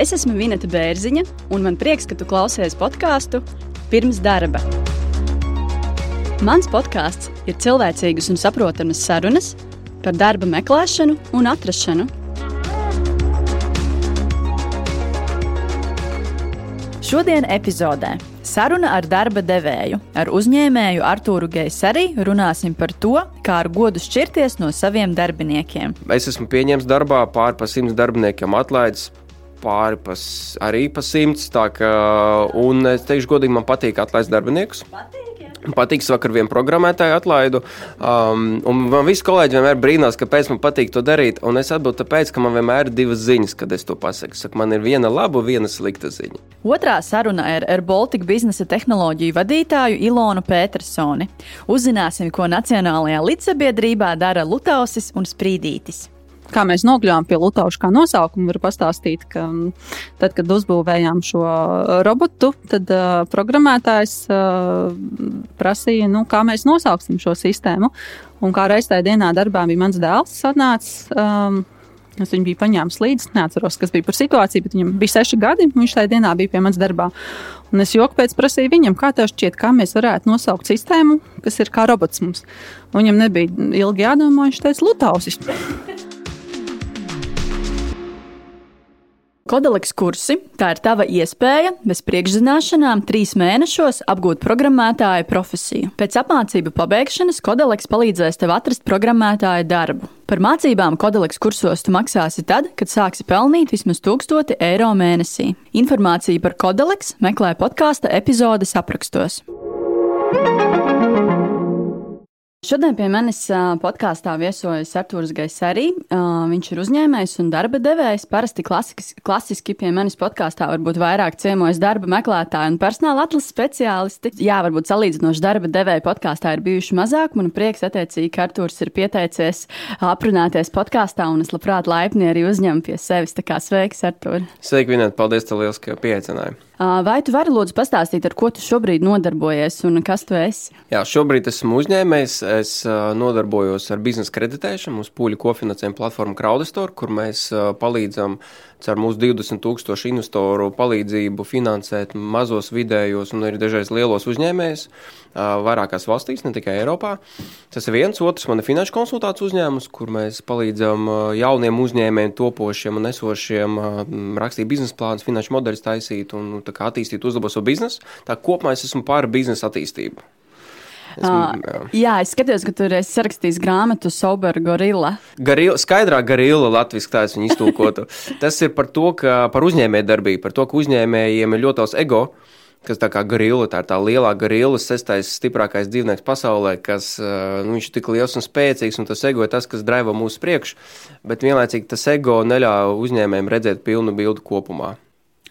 Es esmu Vineta Bērziņa, un man prieks, ka tu klausies podkāstu pirms darba. Mans podkāsts ir cilvēcīgas un saprotamas sarunas par darba meklēšanu un atrašanu. Šodien epizodē saruna ar darba devēju. Ar uzņēmēju Artūru Geiseri runāsim par to, kā ar godu šķirties no saviem darbiniekiem. Es esmu pieņemts darbā pāri pa simts darbiniekiem atlaidis. Pāri pas, arī pa simts. Kā, un es teikšu, godīgi, man patīk atlaist darbiniekus. Patīk. Patīk, vakar vienu programmētāju atlaidu. Um, man visi kolēģi vienmēr brīnās, kāpēc man patīk to darīt. Un es atbildu, tāpēc, ka man vienmēr ir divas ziņas, kad es to pasaku. Saku, man ir viena laba, viena slikta ziņa. Otrā saruna ir ar Baltic biznesa tehnoloģiju vadītāju Ilonu Petersoni. Uzzināsim, ko Nacionālajā līdzsabiedrībā dara Lutausis un Sprīdītis. Kā mēs nokļuvām pie Lutauša kā nosaukuma, var pastāstīt, ka mm, tad, kad uzbūvējām šo robotu, tad uh, programmētājs uh, prasīja, nu, kā mēs nosauksim šo sistēmu. Un kā reiz tajā dienā darbā bija mans dēls, atnācis. Um, Es viņu biju paņēmis līdzi. Neatceros, kas bija par situāciju, bet viņam bija seši gadi. Viņš tajā dienā bija pie manas darbā. Un es joku pēc prasīju viņam, kā tev šķiet, kā mēs varētu nosaukt sistēmu, kas ir kā robots mums. Un viņam nebija ilgi jādomā, viņš teica, Lutausis. Kodeliks kursi - tā ir tava iespēja bez priekšzināšanām trīs mēnešos apgūt programmētāja profesiju. Pēc apmācību pabeigšanas Kodeliks palīdzēs tev atrast programmētāja darbu. Par mācībām Kodeliks kursos tu maksāsi tad, kad sāksi pelnīt vismaz 1000 eiro mēnesī. Informāciju par Kodeliks meklē podkāstu epizodes aprakstos. Šodien pie manis podkāstā viesojas Arthurs Gaisarī. Viņš ir uzņēmējs un darba devējs. Parasti klasiski, klasiski pie manis podkāstā varbūt vairāk ciemojas darba meklētāji un personāla atlases speciālisti. Jā, varbūt salīdzinoši darba devēja podkāstā ir bijuši mazāk. Man prieks attiecīgi, ka Arthurs ir pieteicies aprunāties podkāstā un es labprāt laipni arī uzņemu pie sevis. Tā kā sveiks, Artur! Sveiki, Vinēt! Paldies, tev liels, ka pieaicināji! Vai tu vari lūdzu pastāstīt, ar ko tu šobrīd nodarbojies un kas tu esi? Jā, šobrīd esmu uzņēmējs. Es nodarbojos ar biznesa kreditēšanu. Mums pūļu kofinansējuma platforma Crowdestor, kur mēs palīdzam caur mūsu 20 tūkstošu investoru palīdzību finansēt mazos, vidējos un arī dažreiz lielos uzņēmējus vairākās valstīs, ne tikai Eiropā. Tas ir viens. Otrs man ir finanšu konsultāciju uzņēmums, kur mēs palīdzam jauniem uzņēmējiem, topošiem un esošiem rakstīt biznesa plānus, finanšu modeļus taisīt un nu, attīstīt, uzlabot savu biznesu. Tā kopumā es esmu pār biznesa attīstību. Es, uh, jā. es skatos, ka tur esi sarakstījis grāmatu Sober Gorilla. Garila, skaidrā garila latviešu tā es viņu iztūkotu. Tas ir par to, ka par uzņēmēju darbību, par to, ka uzņēmējiem ir ļoti daudz ego. Kas tā kā grila, tā ir tā lielā grila, sestais stiprākais dzīvnieks pasaulē, kas nu, viņš ir tik liels un spēcīgs, un tas ego ir tas, kas draivo mūsu priekšu, bet vienlaicīgi tas ego neļauj uzņēmējiem redzēt pilnu bildi kopumā.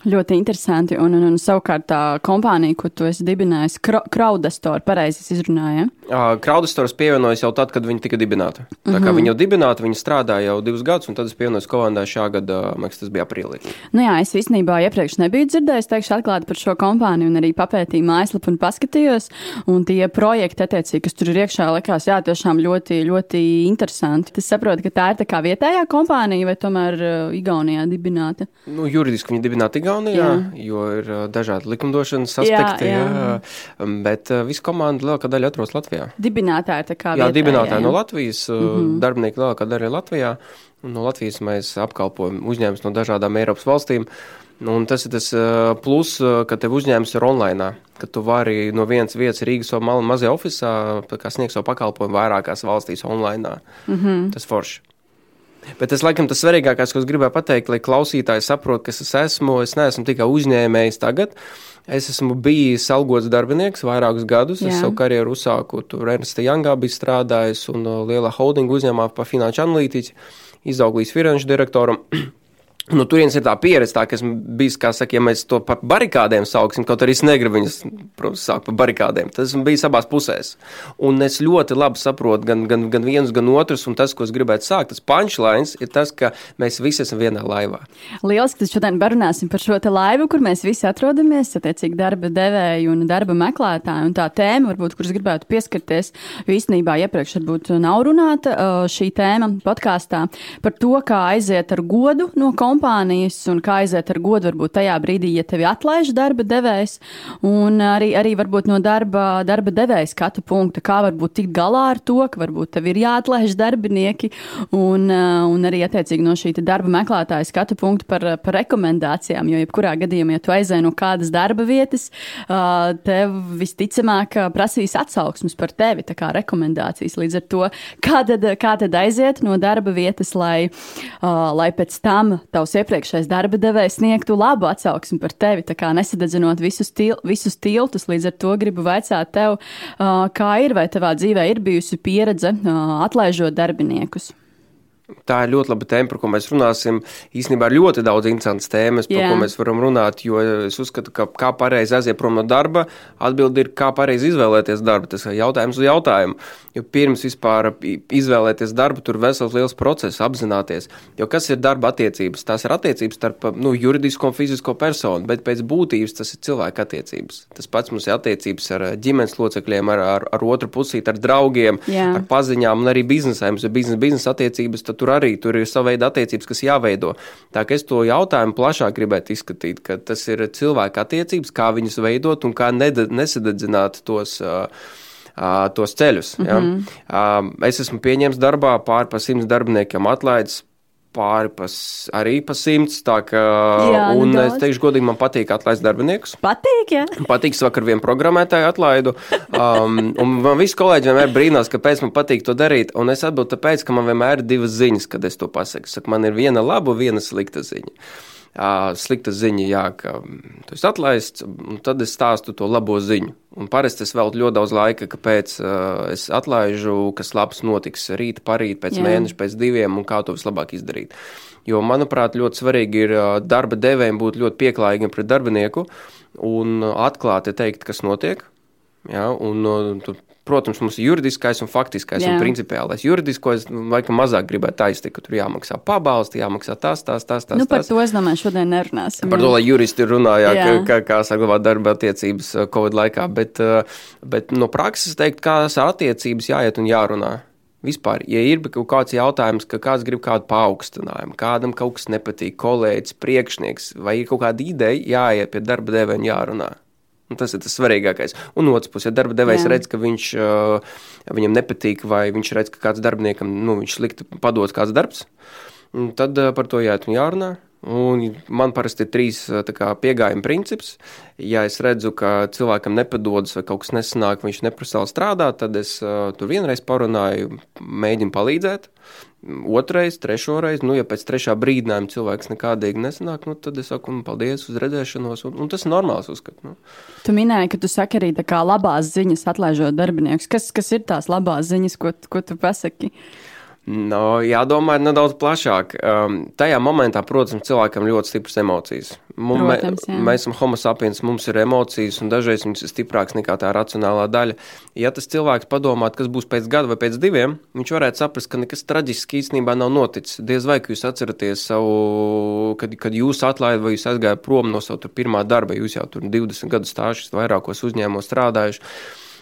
Ļoti interesanti. Un, un, un savukārt tā kompānija, ko tu esi dibinājis, Crowdestor, pareizi izrunāja. Uh, Crowdestors pievienojas jau tad, kad viņi tika dibināti. Tā kā mm -hmm. viņi jau dibināti, viņi strādāja jau divus gadus, un tad es pievienojos komandai šā gada, man liekas, tas bija aprīlī. Nu jā, es īstenībā iepriekš nebiju dzirdējis, teikšu atklāti par šo kompāniju, un arī papētīju mājaslapu un paskatījos, un tie projekti, attiecīgi, kas tur ir iekšā, likās, jā, tiešām ļoti, ļoti interesanti. Es saprotu, ka tā ir tā kā vietējā kompānija, vai tomēr uh, Igaunijā dibināta? Nu, juridiski viņi dibināti Igaunijā, jā. jo ir dažādi likumdošanas aspekti. Jā, jā. Jā, bet visa komanda lielākā daļa atrodas Latvijā. Dibinātāji tā kā. Jā, vietējā, dibinātāji jā. no Latvijas, mm -hmm. darbinieki lielākā daļa ir Latvijā. No Latvijas mēs apkalpojam uzņēmumus no dažādām Eiropas valstīm. Nu, un tas ir tas plus, ka tev uzņēmums ir online, ka tu vari no vienas vietas Rīgas vai mazajā oficiālā sniegt savu pakalpojumu vairākās valstīs online. Mm -hmm. Tas forši. Bet tas, laikam, tas svarīgākais, ko es gribēju pateikt, lai klausītāji saprotu, kas es esmu. Es neesmu tikai uzņēmējs tagad. Es esmu bijis algots darbinieks vairākus gadus. Jā. Es savu karjeru uzsāku tur Ernsta Jangā, biju strādājis un uh, lielā holdinga uzņēmumā par finanšu analītiķi, izaugu līdz finanšu direktoram. Nu, turienes ir tā pieredze, tā, kas bija, kā saka, ja mēs to par barikādēm sauksim, kaut arī es negribu viņus, protams, saukt par barikādēm. Tas bija abās pusēs. Un es ļoti labi saprotu gan, gan, gan vienus, gan otrus, un tas, ko es gribētu sākt, tas punchlines ir tas, ka mēs visi esam vienā laivā. Lieliski, tad šodien parunāsim par šo te laivu, kur mēs visi atrodamies, attiecīgi darba devēji un darba meklētāji. Un tā tēma, varbūt, kuras gribētu pieskarties, jo īstenībā iepriekš varbūt nav runāta šī tēma podkāstā par to, kā aiziet ar godu no komponentiem kompānijas un kā aiziet ar godu varbūt tajā brīdī, ja tevi atlaiž darba devējs, un arī, arī varbūt no darba, darba devēja skatu punkta, kā varbūt tikt galā ar to, ka varbūt tev ir jāatlaiž darbinieki, un, un arī attiecīgi no šī darba meklētāja skatu punkta par, par rekomendācijām, jo jebkurā gadījumā, ja tu aizēji no kādas darba vietas, tev visticamāk prasīs atsauksmes par tevi, tā kā rekomendācijas. Līdz ar to, kā tad, kā tad aiziet no darba vietas, lai, uh, lai pēc tam tavs iepriekšējais darba devējs sniegtu labu atsauksmi par tevi, tā kā nesadedzinot visus, til, visus tiltus. Līdz ar to gribu vaicāt tev, kā ir, vai tavā dzīvē ir bijusi pieredze atlaižot darbiniekus? Tā ir ļoti laba tēma, par ko mēs runāsim. Īsnībā ir ļoti daudz interesantas tēmas, par Jā. ko mēs varam runāt. Jo es uzskatu, ka kā pareizi aiziet prom no darba, atbildi ir, kā pareizi izvēlēties darbu. Tas ir jautājums uz jautājumu. Jo pirms vispār izvēlēties darbu, tur ir vesels liels process, apzināties. Jo kas ir darba attiecības? Tās ir attiecības starp nu, juridisko un fizisko personu, bet pēc būtības tas ir cilvēka attiecības. Tas pats mums ir attiecības ar ģimenes locekļiem, ar, ar, ar otru pusīti, ar draugiem, Jā. ar paziņām un arī biznesā. Mums ir biznesa, biznesa attiecības tur arī tur ir sava veida attiecības, kas jāveido. Tā kā es to jautājumu plašāk gribētu izskatīt, ka tas ir cilvēka attiecības, kā viņas veidot un kā nesadedzināt tos. Uh, tos ceļus. Mm -hmm. ja. Es esmu pieņēmis darbā pāri pa simts darbiniekiem, atlaidis pāri pas, arī pa simts. Kā, jā, nu un daudz. es teikšu, godīgi, man patīk atlaist darbiniekus. Patīk, jā. Patīk, es vakar vienu programmētāju atlaidu. Um, un man visi kolēģi vienmēr brīnās, kāpēc man patīk to darīt. Un es atbildu tāpēc, ka man vienmēr ir divas ziņas, kad es to pasaku. Saku, man ir viena laba, viena slikta ziņa slikta ziņa, jā, ka tu esi atlaists, un tad es stāstu to labo ziņu. Un parasti es veltu ļoti daudz laika, kāpēc uh, es atlaižu, kas labs notiks rīt, parīt, pēc jā. mēneša, pēc diviem, un kā to vislabāk izdarīt. Jo, manuprāt, ļoti svarīgi ir darba devējiem būt ļoti pieklājīgiem pret darbinieku un atklāti teikt, kas notiek. Ja, un, uh, Protams, mums ir juridiskais un faktiskais Jā. un principiālais. Juridiskais, nu, laikam, mazāk gribētu aiztikt, ka tur jāmaksā pabalsti, jāmaksā tas, tas, tas. tas nu, par tas. to es domāju, šodien nerunāsim. Par to, lai juristi runāja, kā, kā, kā saglabāt darba attiecības uh, Covid laikā, bet, uh, bet no prakses teikt, kādas attiecības jāiet un jārunā. Vispār, ja ir kaut kāds jautājums, ka kāds grib kādu paaugstinājumu, kādam kaut kas nepatīk, kolēģis, priekšnieks, vai ir kaut kāda ideja, jāiet pie darba devēja un jārunā. Un tas ir tas svarīgākais. Un otrs puses, ja darba devējs Jā. redz, ka viņš, viņam nepatīk, vai viņš redz, ka kāds darbiniekam nu, slikti padodas kāds darbs, tad par to un jārunā. Un man parasti ir trīs pieejama princips. Ja es redzu, ka cilvēkam nepadodas vai kaut kas nesanāk, viņš neprasa strādāt, tad es uh, tur vienreiz parunāju, mēģinu palīdzēt. Otrais, trešoreiz, nu, ja pēc trešā brīdinājuma cilvēks nekādīgi nesanāk, nu, tad es saku, nu, paldies uz redzēšanos, un, un tas ir normāls uzskats. Nu. Tu minēji, ka tu saki arī kā labās ziņas atlaižot darbiniekus. Kas, kas ir tās labās ziņas, ko, ko tu pasaki? Uh, No, jādomā nedaudz plašāk. Um, tajā momentā, protams, cilvēkam ļoti stipras emocijas. Mums, protams, jā. mēs esam homo sapiens, mums ir emocijas, un dažreiz viņas ir stiprākas nekā tā racionālā daļa. Ja tas cilvēks padomā, kas būs pēc gada vai pēc diviem, viņš varētu saprast, ka nekas traģisks īstenībā nav noticis. Diez vai jūs atceraties savu, kad, kad jūs atlaidat vai jūs aizgājāt prom no sava pirmā darba, jūs jau tur 20 gadu stāžus vairākos uzņēmumos strādājuši.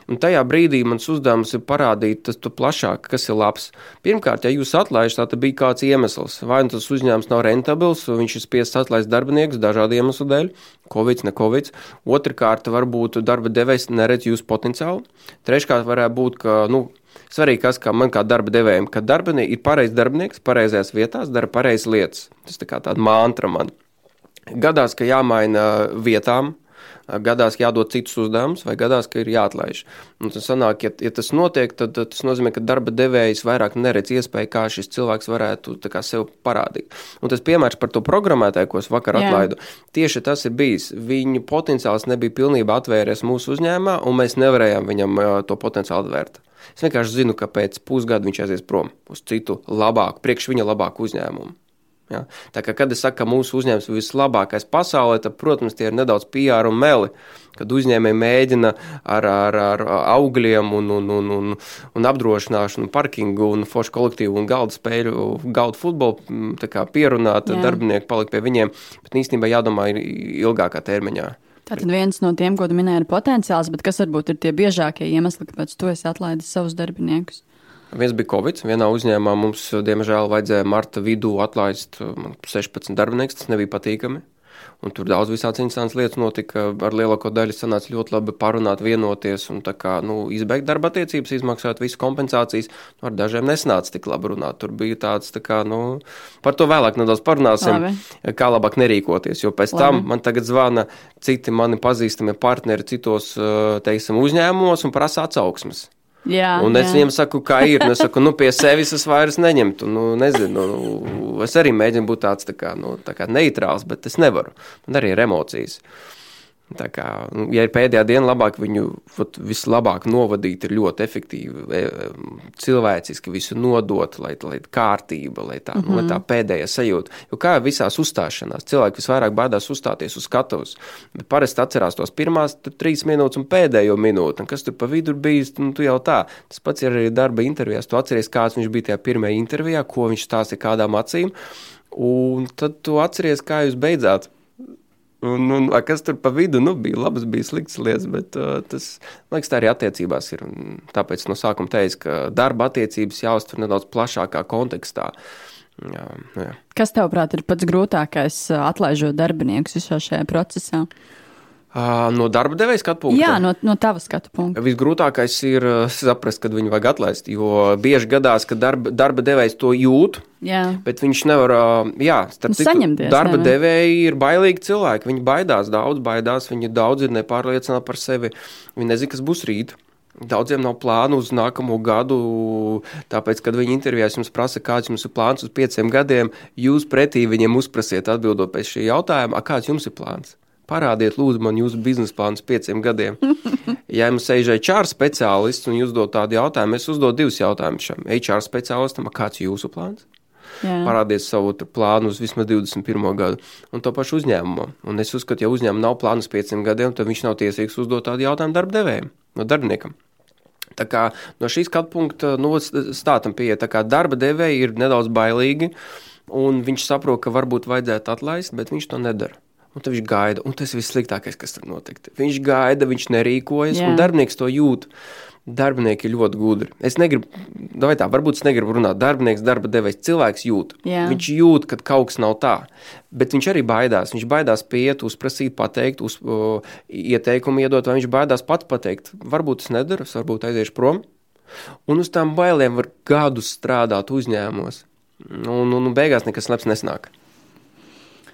Un tajā brīdī mans uzdevums ir parādīt tas plašāk, kas ir labs. Pirmkārt, ja jūs atlaižat, tad bija kāds iemesls. Vai nu tas uzņēmums nav rentabls, viņš ir spiests atlaist darbiniekus dažādu iemeslu dēļ, covid, ne covid. Otrakārt, varbūt darba devējs neredz jūsu potenciālu. Treškārt, varētu būt, ka, nu, Svarīgi, kas kā man kā darba devējiem, ka darbinieks ir pareizs darbinieks, pareizajās vietās, dara pareizas lietas. Tas tā kā tāda mantra man. Gadās, ka jāmaina vietām, gadās jādod citus uzdevumus, vai gadās, ka ir jāatlaiž. Un tas sanāk, ja, ja tas notiek, tad tas nozīmē, ka darba devējs vairāk neredz iespēju, kā šis cilvēks varētu kā, sev parādīt. Un tas piemērs par to programmētāju, ko es vakar Jā. atlaidu, tieši tas ir bijis. Viņu potenciāls nebija pilnībā atvēries mūsu uzņēmumā, un mēs nevarējām viņam to potenciālu atvērt. Es vienkārši zinu, ka pēc pusgada viņš aizies prom uz citu labāku, priekš viņa labāku uzņēmumu. Ja? Tā kā, kad es saku, ka mūsu uzņēmums ir vislabākais pasaulē, tad, protams, tie ir nedaudz PR un meli. Kad uzņēmēji mēģina ar, ar, ar augļiem, un, un, un, un, un apdrošināšanu, parkingu, un foršu kolektīvu un galda spēļu, galda futbolu pierunāt, Jā. darbinieki palikt pie viņiem, bet īstenībā jādomā ir ilgākā termiņā. Tātad viens no tiem, ko tu minēji, ir potenciāls, bet kas varbūt ir tie biežākie iemesli, kāpēc tu esi atlaidis savus darbiniekus? Viens bija Covid. Vienā uzņēmumā mums, diemžēl, vajadzēja marta vidū atlaist 16 darbiniekus. Tas nebija patīkami. Un tur daudz visādas interesantas lietas notika. Ar lielāko daļu sanāca ļoti labi parunāt, vienoties un kā, nu, izbeigt darba attiecības, izmaksāt visu kompensācijas. Nu, ar dažiem nesanāca tik labi runāt. Tur bija tāds, tā kā, nu, par to vēlāk nedaudz parunāsim, labi. kā labāk nerīkoties. Jo pēc labi. tam man tagad zvana citi mani pazīstami partneri citos, teiksim, uzņēmumos un prasa atsauksmes. Jā, un es jā. viņiem saku, kā ir. Es saku, nu, pie sevis es vairs neņemtu. Nu, nezinu, nu, es arī mēģinu būt tāds tā kā, nu, tā kā neitrāls, bet es nevaru. Man arī ir emocijas. Uh, Tā kā, nu, ja ir pēdējā diena, labāk viņu vat, vislabāk novadīt, ir ļoti efektīvi, e, cilvēciski visu nodot, lai, lai kārtība, lai tā, mm -hmm. lai tā mhm. pēdējā sajūta. Jo kā visās uzstāšanās, cilvēki visvairāk baidās uzstāties uz skatuves, parasti atcerās tos pirmās trīs minūtes un pēdējo minūti, un kas tur pa vidu bijis, nu, tu jau tā. Tas pats ir arī darba intervijās, tu atceries, kāds viņš bija tajā pirmajā intervijā, ko viņš stāstīja kādām acīm, un tad tu atceries, kā jūs beidzāt Un, un, kas tur pa vidu nu, bija labas, bija sliktas lietas, bet uh, tas, man liekas, tā arī attiecībās ir. Un tāpēc no sākuma teicu, ka darba attiecības jāuztver nedaudz plašākā kontekstā. Jā, jā. Kas, tavuprāt, ir pats grūtākais atlaižot darbiniekus visā šajā procesā? No darba devēja skatu punkta? Jā, no, no tava skatu punkta. Visgrūtākais ir saprast, kad viņu vajag atlaist. Jo bieži gadās, ka darba, darba devējs to jūt, jā. bet viņš nevar. Jā, starp nu, citu, darba devēji ir bailīgi cilvēki. Viņi baidās, daudz baidās, viņi daudz ir nepārliecināti par sevi. Viņi nezina, kas būs rīt. Daudziem nav plānu uz nākamo gadu, tāpēc, kad viņi intervijās jums prasa, kāds jums ir plāns uz pieciem gadiem, jūs pretī viņiem uzprasiet atbildot pēc šī jautājuma, kāds jums ir plāns. Parādiet, lūdzu, man jūsu biznesa plānu pieciem gadiem. ja jums ir HR speciālists un jūs dod tādu jautājumu, es uzdodu divus jautājumus šam HR speciālistam, kāds ir jūsu plāns? Jā. Parādiet savu plānu uz vismaz 21. gadu, un to pašu uzņēmumu. Un es uzskatu, ja uzņēmumam nav plāna uz pieciem gadiem, tad viņš nav tiesīgs uzdot tādu jautājumu darba devējiem, no darbiniekam. Tā kā no šīs skatu punkta nu, stātam pie tā, ka darba devēji ir nedaudz bailīgi, un viņš saprot, ka varbūt vajadzētu atlaist, bet viņš to nedara. Un viņš gaida, un tas ir vissliktākais, kas tur notiek. Viņš gaida, viņš nerīkojas, Jā. un darbinieks to jūt. Darbinieki ir ļoti gudri. Es negribu, vai tā, varbūt es negribu runāt. Darbinieks, darba devējs, cilvēks jūt. Jā. Viņš jūt, ka kaut kas nav tā. Bet viņš arī baidās. Viņš baidās pieiet, uzprasīt, pateikt, uz, uh, ieteikumu iedot, vai viņš baidās pats pateikt. Varbūt es nedaru, varbūt aiziešu prom. Un uz tām bailēm var gadus strādāt uzņēmumos. Un, un, un beigās nekas labs nesnāk.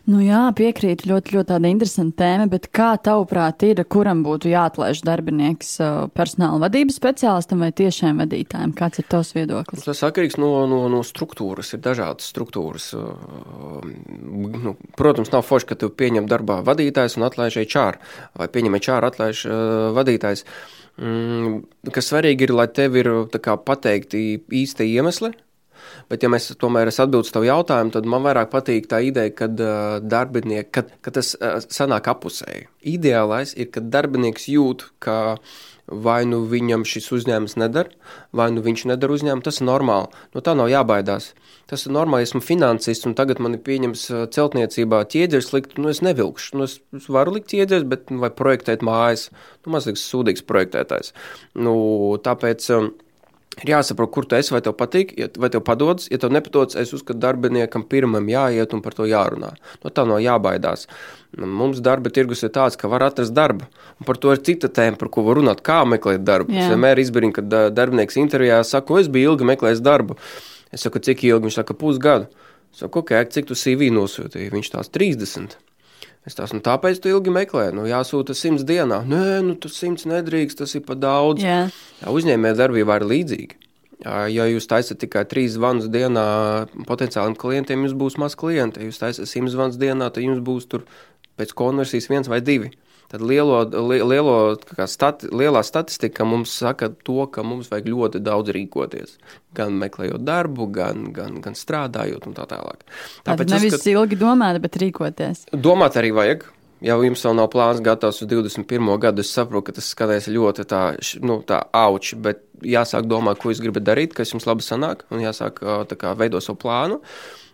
Nu jā, piekrītu. Ļoti, ļoti tāda interesanta tēma. Bet kā tavuprāt, ir, kuram būtu jāatlaiž darbinieks personāla vadības speciālistam vai tiešiem vadītājiem? Kāds ir tavs viedoklis? Tas atkarīgs no, no, no struktūras. Ir dažādas struktūras. Nu, protams, nav forši, ka tu pieņem darbā vadītājs un atlaiž HR vai pieņem HR atlaiž vadītājs. Mm, kas svarīgi ir, lai tev ir kā, pateikti īsti iemesli, Bet, ja mēs tomēr atbildam uz tavu jautājumu, tad man vairāk patīk tā ideja, kad uh, darbinieki, kad, kad tas uh, sanāk apusēji. Ideālais ir, kad darbinieks jūt, ka vai nu viņam šis uzņēmums nedara, vai nu viņš nedara uzņēmumu. Tas ir normāli. No tā nav jābaidās. Tas ir normāli. Esmu finansists, un tagad man ir pieņems celtniecībā ķieģeris likt. Nu, es nevilkšu. Nu, es varu likt ķieģeris, bet vai projektēt mājas. Nu, mazliet sūdīgs projektētājs. Nu, tāpēc. Um, Ir jāsaprot, kur tu esi, vai tev patīk, vai tev padodas. Ja tev nepadodas, es uzskatu, darbiniekam pirmam jāiet un par to jārunā. No tā nav jābaidās. Mums darba tirgus ir tāds, ka var atrast darbu. Un par to ir cita tēma, par ko var runāt, kā meklēt darbu. Jā. Es vienmēr izbrīnu, kad darbinieks intervijā saka, es biju ilgi meklējis darbu. Es saku, cik ilgi? Viņš saka, pusgadu. Es saku, ok, cik tu CV nosūtīji? Viņš tās 30. Es tās, nu, tāpēc tu ilgi meklē, nu, jāsūta simts dienā. Nē, nu, tas simts nedrīkst, tas ir pa daudz. Jā. Jā, uzņēmē darbībā ir līdzīgi. Ja jūs taisat tikai trīs zvanus dienā potenciāliem klientiem, jums būs maz klienti. Ja jūs taisat simts zvanus dienā, tad jums būs tur pēc konversijas viens vai divi. Tad lielo, lielo, stati, lielā statistika mums saka to, ka mums vajag ļoti daudz rīkoties. Gan meklējot darbu, gan, gan, gan strādājot un tā tālāk. Tāpēc Tad nevis uzskat... ilgi domāt, bet rīkoties. Domāt arī vajag. Ja jums vēl nav plāns gatavs uz 21. gadu, es saprotu, ka tas skanēs ļoti tā, nu, tā auči, bet jāsāk domāt, ko jūs gribat darīt, kas jums labi sanāk, un jāsāk kā, veidot savu plānu.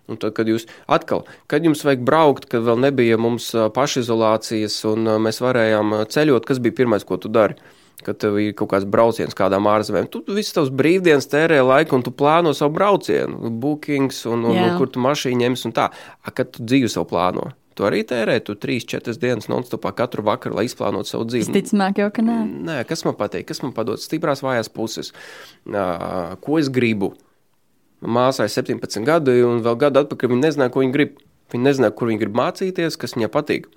Un tad, kad jūs atkal, kad jums vajag braukt, kad vēl nebija mums pašizolācijas un mēs varējām ceļot, kas bija pirmais, ko tu dari? Kad tev ir kaut kāds brauciens kādām ārzemēm, tu visas tavas brīvdienas tērē laiku un tu plāno savu braucienu, bookings un, un, un kur tu mašīnu ņems un tā. A, kad tu dzīvi savu plāno? Tu arī tērē, tu 3-4 dienas non-stopā katru vakaru, lai izplānotu savu dzīvi. Ticamāk, jau ka nē. Nē, kas man patīk, kas man padod stiprās vājās puses, ko es gribu. Māsai 17 gadi, un vēl gadu atpakaļ viņa nezināja, ko viņa grib. Viņa nezināja, kur viņa grib mācīties, kas viņai patīk.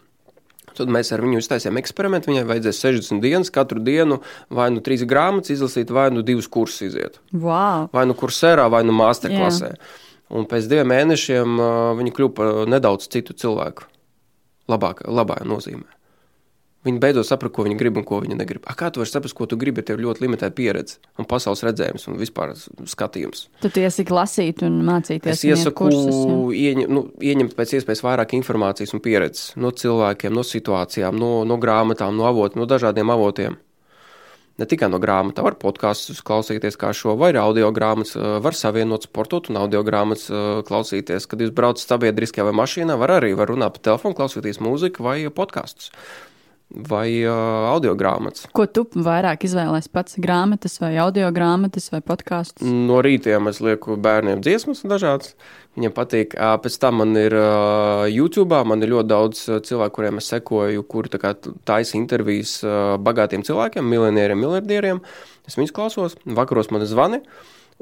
Tad mēs ar viņu iztaisījām eksperimentu. Viņai vajadzēja 60 dienas, katru dienu vai nu trīs grāmatas izlasīt, vai nu divus kursus iziet. Wow. Vai nu kursērā, vai nu masterklasē. Yeah. Un pēc diviem mēnešiem uh, viņa kļuva par nedaudz citu cilvēku labāk, labā nozīmē. Viņi beidzot saprata, ko viņi grib un ko viņi negrib. A, kā tu vari saprast, ko tu gribi, tev ir ļoti limitēta pieredze un pasaules redzējums un vispār skatījums? Tu tiesi lasīt un mācīties. Es iesaku kursus, ieņem, nu, ieņemt pēc iespējas vairāk informācijas un pieredzes no cilvēkiem, no situācijām, no, no grāmatām, no avotiem, no dažādiem avotiem. Ne tikai no grāmatām, var podkāstus klausīties kā šo, vai audio grāmatas, var savienot sportot un audio grāmatas klausīties. Kad jūs braucat sabiedriskajā vai mašīnā, var arī var runāt pa telefonu, klausīties mūziku vai podkāstus vai uh, audio grāmatas. Ko tu vairāk izvēlējies pats? Grāmatas vai audio grāmatas vai podkāstus? No rītiem es lieku bērniem dziesmas dažādas. Viņiem patīk. Pēc tam man ir uh, YouTube, man ir ļoti daudz cilvēku, kuriem es sekoju, kuri taisa intervijas uh, bagātiem cilvēkiem, miljonieriem, miljardieriem. Es viņus klausos, vakaros man zvani.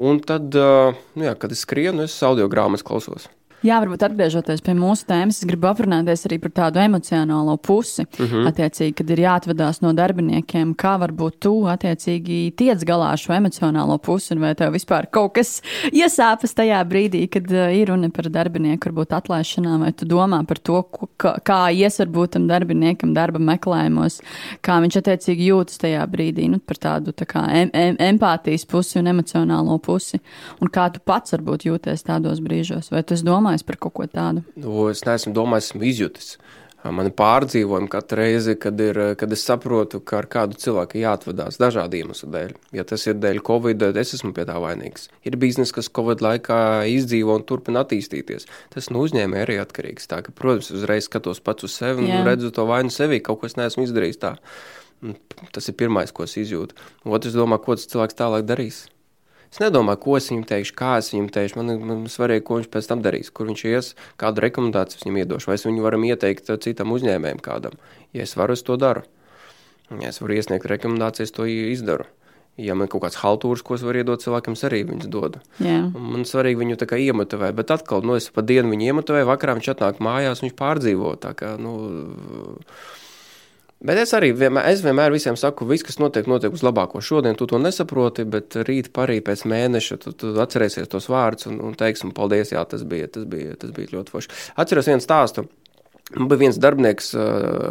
Un tad, uh, nu jā, kad es skrienu, es audio grāmatas klausos. Jā, varbūt atgriežoties pie mūsu tēmas, es gribu aprunāties arī par tādu emocionālo pusi. Mhm. -huh. Attiecīgi, kad ir jāatvadās no darbiniekiem, kā varbūt tu attiecīgi tiec galā ar šo emocionālo pusi, un vai tev vispār kaut kas iesāpas tajā brīdī, kad uh, ir runa par darbinieku, varbūt atlaišanām, vai tu domā par to, kā, kā ies varbūt tam darbiniekam darba meklējumos, kā viņš attiecīgi jūtas tajā brīdī, nu, par tādu tā kā em, em, empātijas pusi un emocionālo pusi, un kā tu pats varbūt jūties tādos brīžos, vai tu domā, domājis par kaut ko tādu? Nu, es neesmu domājis, esmu izjutis. Man ir pārdzīvojumi katru reizi, kad, ir, kad es saprotu, ka ar kādu cilvēku jāatvadās dažādu iemeslu dēļ. Ja tas ir dēļ Covid, tad es esmu pie tā vainīgs. Ir biznesa, kas Covid laikā izdzīvo un turpina attīstīties. Tas no uzņēmēja arī atkarīgs. Tā, ka, protams, uzreiz skatos pats uz sevi un Jā. redzu to vainu sevī, kaut ko es neesmu izdarījis tā. Tas ir pirmais, ko es izjūtu. Otrs, domā, ko tas cilvēks tālāk darīs. Es nedomāju, ko es viņam teikšu, kā es viņam teikšu. Man ir svarīgi, ko viņš pēc tam darīs, kur viņš ies, kādu rekomendāciju viņam iedošu, vai es viņu varam ieteikt citam uzņēmējam kādam. Ja es varu, es to daru. Ja es varu iesniegt rekomendācijas, to izdaru. Ja man ir kaut kāds haltūrs, ko es varu iedot cilvēkam, es arī viņus dodu. Yeah. Man svarīgi viņu tā kā iemotivēt, bet atkal, nu, es pa dienu viņu iemotivēju, vakarā viņš atnāk mājās, viņš pārdzīvo. Tā kā, nu, Bet es arī vienmēr, es vienmēr visiem saku, viss, kas notiek, notiek uz labāko. Šodien tu to nesaproti, bet rīt parī pēc mēneša tu, tu atcerēsies tos vārdus un, un teiksi, paldies, jā, tas bija, tas bija, tas bija ļoti forši. Atceros vienu stāstu. Man bija viens darbinieks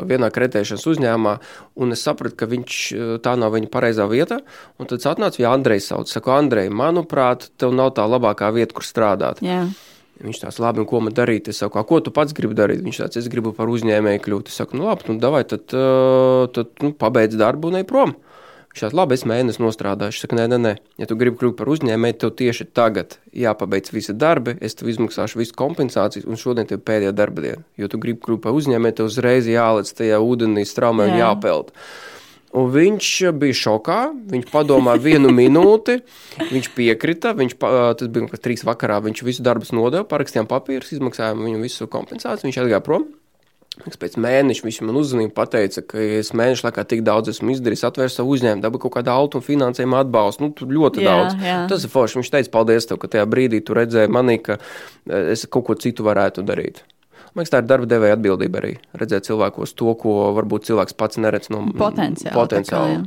vienā kreditēšanas uzņēmumā, un es sapratu, ka viņš tā nav viņa pareizā vieta. Tad es atnācu, ja Andrejs sauc, saku, Andrej, manuprāt, tev nav tā labākā vieta, kur strādāt. Yeah. Viņš tāds labi, ko man darīt? Es saku, ko tu pats gribi darīt? Viņš tāds, es gribu par uzņēmēju kļūt. Es saku, nu labi, nu davai, tad, tad nu, pabeidz darbu un ej prom. Viņš tāds, labi, es mēnesi nostrādāju. Viņš saka, nē, nē, nē, ja tu gribi kļūt par uzņēmēju, tev tieši tagad jāpabeidz visi darbi, es tev izmaksāšu visu kompensācijas, un šodien tev pēdējā darba diena. Jo tu gribi kļūt par uzņēmēju, tev uzreiz jālec tajā ūdenī straumē un Jā. jāpeld. Un viņš bija šokā. Viņš padomāja vienu minūti, viņš piekrita. Viņš, tas bija kaut kas trīs vakarā. Viņš visu darbu nodeva, parakstījām papīrus, izmaksājām viņu visu kompensāciju. Viņš aizgāja prom. Pēc mēneša viņš man uzzvanīja, pateica, ka es mēnešu laikā tik daudz esmu izdarījis, atvērsu savu uzņēmumu, dabūju kaut kādu auto un finansējumu atbalstu. Nu, tur ļoti jā, daudz. Jā. Tas ir forši. Viņš teica, paldies tev, ka tajā brīdī tu redzēji manī, ka es kaut ko citu varētu darīt. Man liekas, tā ir darba devēja atbildība arī redzēt cilvēkos to, ko varbūt cilvēks pats neredz no potenciāla. potenciāla.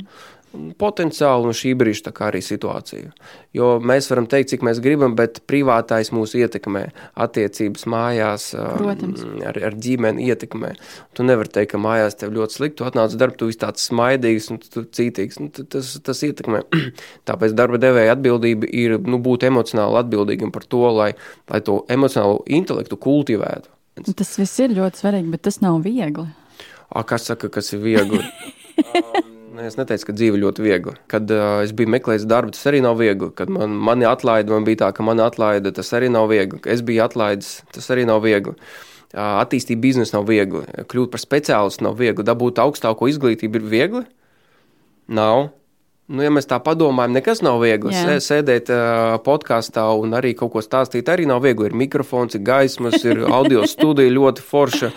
Potenciāli un šī brīža arī situācija. Jo mēs varam teikt, cik mēs gribam, bet privātais mūs ietekmē, attiecības mājās, Protams. ar, ar ģimeni ietekmē. Tu nevari teikt, ka mājās tev ļoti slikti, tu atnāc darbu, tu esi tāds smaidīgs un cītīgs. Nu, tas, tas ietekmē. Tāpēc darba devēja atbildība ir nu, būt emocionāli atbildīgam par to, lai, lai to emocionālo intelektu kultivētu. Tas viss ir ļoti svarīgi, bet tas nav viegli. A, kas saka, kas ir viegli? um, Es neteicu, ka dzīve ļoti viegli. Kad uh, es biju meklējis darbu, tas arī nav viegli. Kad man, mani atlaida, man bija tā, ka mani atlaida, tas arī nav viegli. Es biju atlaidis, tas arī nav viegli. Uh, attīstīt biznesu nav viegli. Kļūt par speciālistu nav viegli. Dabūt augstāko izglītību ir viegli? Nav. Nu, ja mēs tā padomājam, nekas nav viegli. Jā. Sēdēt uh, podkāstā un arī kaut ko stāstīt, arī nav viegli. Ir mikrofons, ir gaismas, ir audio studija ļoti forša.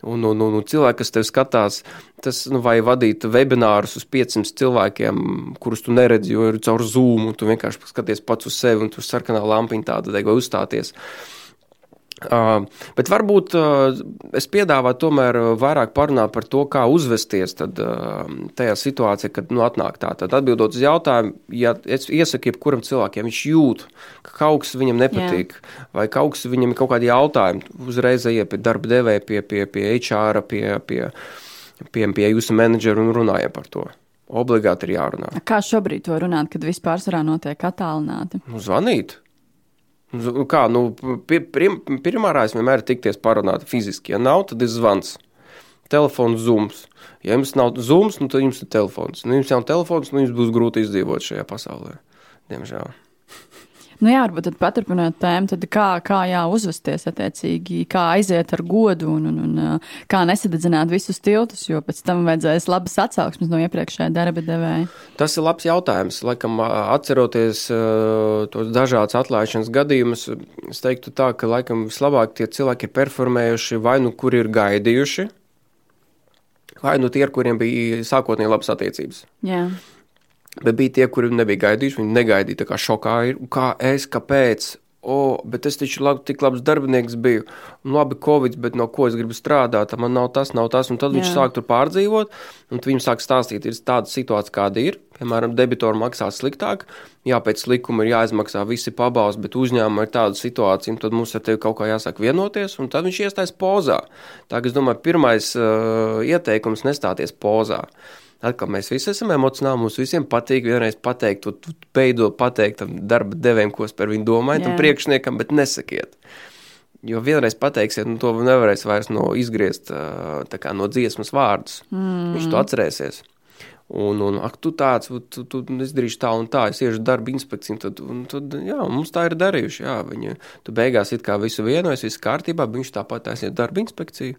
Un, un, un, un cilvēki, kas tev skatās, tas nu, vai vadīt webinārus uz 500 cilvēkiem, kurus tu neredzi, jo ir caur zūmu, tu vienkārši skaties pats uz sevi un tur sarkanā lampiņa tāda deg vai uzstāties. Uh, Uh, bet varbūt uh, es piedāvāju tomēr vairāk parunāt par to, kā uzvesties tad, uh, tajā situācijā, kad nu, atnāk tā. Tad atbildot uz jautājumu, ja es iesaku jebkuram cilvēkam, viņš jūt, ka kaut kas viņam nepatīk, Jā. vai kaut kas viņam ir kaut kādi jautājumi, uzreiz ejiet pie darba devēja, pie, pie, pie HR, pie, pie, pie, pie jūsu menedžera un runājiet par to. Obligāti ir jārunā. Kā šobrīd to runāt, kad vispār notiek attālināti? Nu, zvanīt. Kā, nu, prim, primārais vienmēr ir tikties parunāt fiziski. Ja nav, tad ir zvans. Telefons, zūms. Ja jums nav zūms, nu, tad jums ir telefons. Nu, jums nav telefons, nu, jums būs grūti izdzīvot šajā pasaulē. Diemžēl. Nu jā, varbūt tad paturpināt tēmu, tad kā, kā jā, uzvesties attiecīgi, kā aiziet ar godu un, un, un kā nesadedzināt visus tiltus, jo pēc tam vajadzēs labas atsauksmes no iepriekšējā darba devēja. Tas ir labs jautājums. Laikam, atceroties tos dažādas atlaišanas gadījumus, es teiktu tā, ka laikam vislabāk tie cilvēki ir performējuši vai nu kur ir gaidījuši, vai nu tie, ar kuriem bija sākotnēji labas attiecības. Jā. Bet bija tie, kuri nebija gaidījuši, viņi negaidīja, kā šokā ir. Kā es, kāpēc? O, bet es taču labi, tik labs darbinieks biju. Un labi, Covid, bet no ko es gribu strādāt? Man nav tas, nav tas. Un tad Jā. viņš sāk tur pārdzīvot, un viņam sāk stāstīt, ir tāda situācija, kāda ir. Piemēram, debitori maksā sliktāk, jā, pēc likuma ir jāizmaksā visi pabalsti, bet uzņēmumam ir tāda situācija, un tad mums ar tevi kaut kā jāsāk vienoties, un tad viņš iestājas pozā. Tā, es domāju, pirmais uh, ieteikums nestāties pozā. Atkal mēs visi esam emocionāli, mums visiem patīk vienreiz pateikt, tu beidzot pateikt tam darba devējam, ko es par viņu domāju, tam priekšniekam, bet nesakiet. Jo vienreiz pateiksiet, nu, to nevarēs vairs no izgriezt kā, no dziesmas vārdus. Mm. Viņš to atcerēsies. Un, un ak, tu tāds, tu, tu izdarīsi tā un tā, es iešu darba inspekciju, tad, un, tad, jā, mums tā ir darījuši, jā, viņi, tu beigās it kā visu vienojas, viss kārtībā, viņš tāpat taisiet darba inspekciju.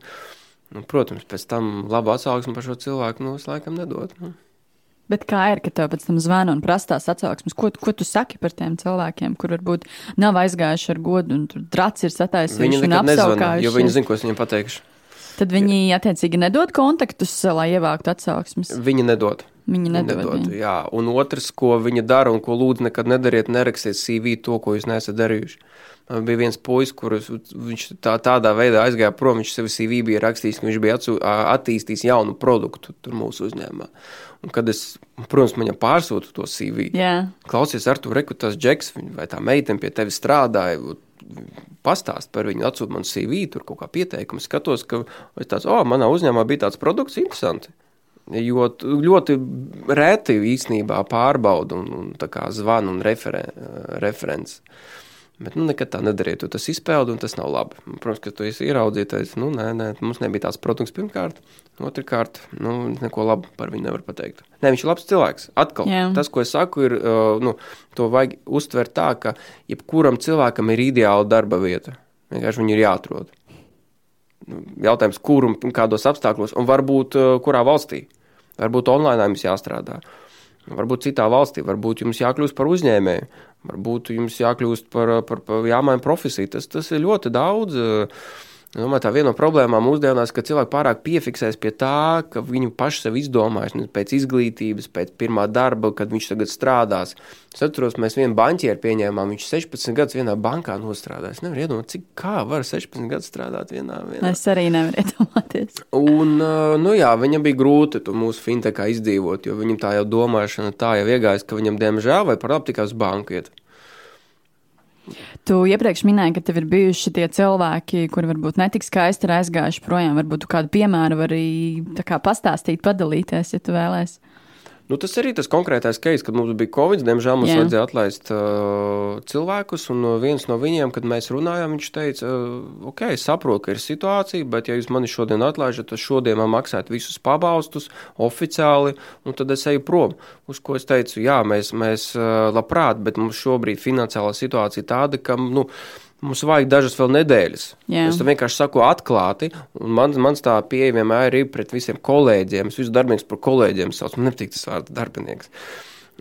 Nu, protams, pēc tam labu atsauksmi par šo cilvēku nu, es laikam nedodu. Nu. Bet kā ir, ka tev pēc tam zvana un prasa tās atsauksmes? Ko, ko tu saki par tiem cilvēkiem, kur varbūt nav aizgājuši ar godu un tur drats ir sataisījuši un apsaukājuši? Jo viņi zina, ko es viņiem pateikšu. Tad viņi attiecīgi nedod kontaktus, lai ievāktu atsauksmes. Viņi nedod. Viņi nedod. nedod viņi. Jā, un otrs, ko viņi dara un ko lūdzu nekad nedariet, nerakstiet CV to, ko jūs neesat darījuši. Man bija viens puisis, viņš tā, tādā veidā aizgāja prom. Viņš sev CV bija rakstījis, ka viņš bija atsū, attīstījis jaunu produktu mūsu uzņēmumā. Un kad es, protams, viņam pārsūtu to CV, yeah. klausies, ar to rekrutās Džeks vai tā meitene pie tevis strādāja. Pastāst par viņu, atsūta man CV, tur kaut kā pieteikumu. Skatos, ka tāds, oh, manā uzņēmumā bija tāds produkts, interesanti. Jo ļoti reti īstenībā pārbauda un, un zvana un referen, referents. Bet nu, nekad tā nedariet, jo tas izpeld un tas nav labi. Protams, ka tu esi ieraudzītais. Nu, nē, nē, mums nebija tāds produkts pirmkārt. Otrakārt, nu, neko labu par viņu nevar pateikt. Nē, viņš ir labs cilvēks. Atkal, Jā. tas, ko es saku, ir, uh, nu, to vajag uztvert tā, ka jebkuram cilvēkam ir ideāla darba vieta. Vienkārši viņu ir jāatrod. Nu, jautājums, kur un kādos apstākļos, un varbūt uh, kurā valstī. Varbūt online jums jāstrādā. Varbūt citā valstī, varbūt jums jākļūst par uzņēmēju, varbūt jums jākļūst par, par, par jāmaina profesija. Tas, tas ir ļoti daudz. Uh, Domāju, tā viena no problēmām mūsdienās, ka cilvēki pārāk piefiksēs pie tā, ka viņi paši sev izdomājuši pēc izglītības, pēc pirmā darba, kad viņš tagad strādās. Es atceros, mēs vienu banķieru pieņēmām, viņš 16 gadus vienā bankā nostrādājis. Es nevaru iedomāties, cik kā var 16 gadus strādāt vienā. vienā. Es arī nevaru iedomāties. Un, nu jā, viņam bija grūti to mūsu fintechā izdzīvot, jo viņam tā jau domāšana tā jau iegājas, ka viņam diemžēl vai par labi tikai uz banku iet. Tu iepriekš minēji, ka tev ir bijuši tie cilvēki, kuri varbūt netik skaisti ir aizgājuši projām. Varbūt kādu piemēru vari pastāstīt, padalīties, ja tu vēlēsies. Nu, tas arī tas konkrētais case, kad mums bija Covid, diemžēl mums Jā. vajadzēja atlaist uh, cilvēkus, un viens no viņiem, kad mēs runājām, viņš teica, uh, ok, es saprotu, ka ir situācija, bet ja jūs mani šodien atlaižat, tad šodien man maksāt visus pabalstus oficiāli, un tad es eju prom. Uz ko es teicu, jā, mēs, mēs uh, labprāt, bet mums šobrīd finansiālā situācija tāda, ka, nu, Mums vajag dažas vēl nedēļas. Jā. Es tam vienkārši saku atklāti, un man, mans tā pieeja vienmēr ir pret visiem kolēģiem. Es visu darbinieku par kolēģiem saucu, man nepatīk tas vārds darbinieks.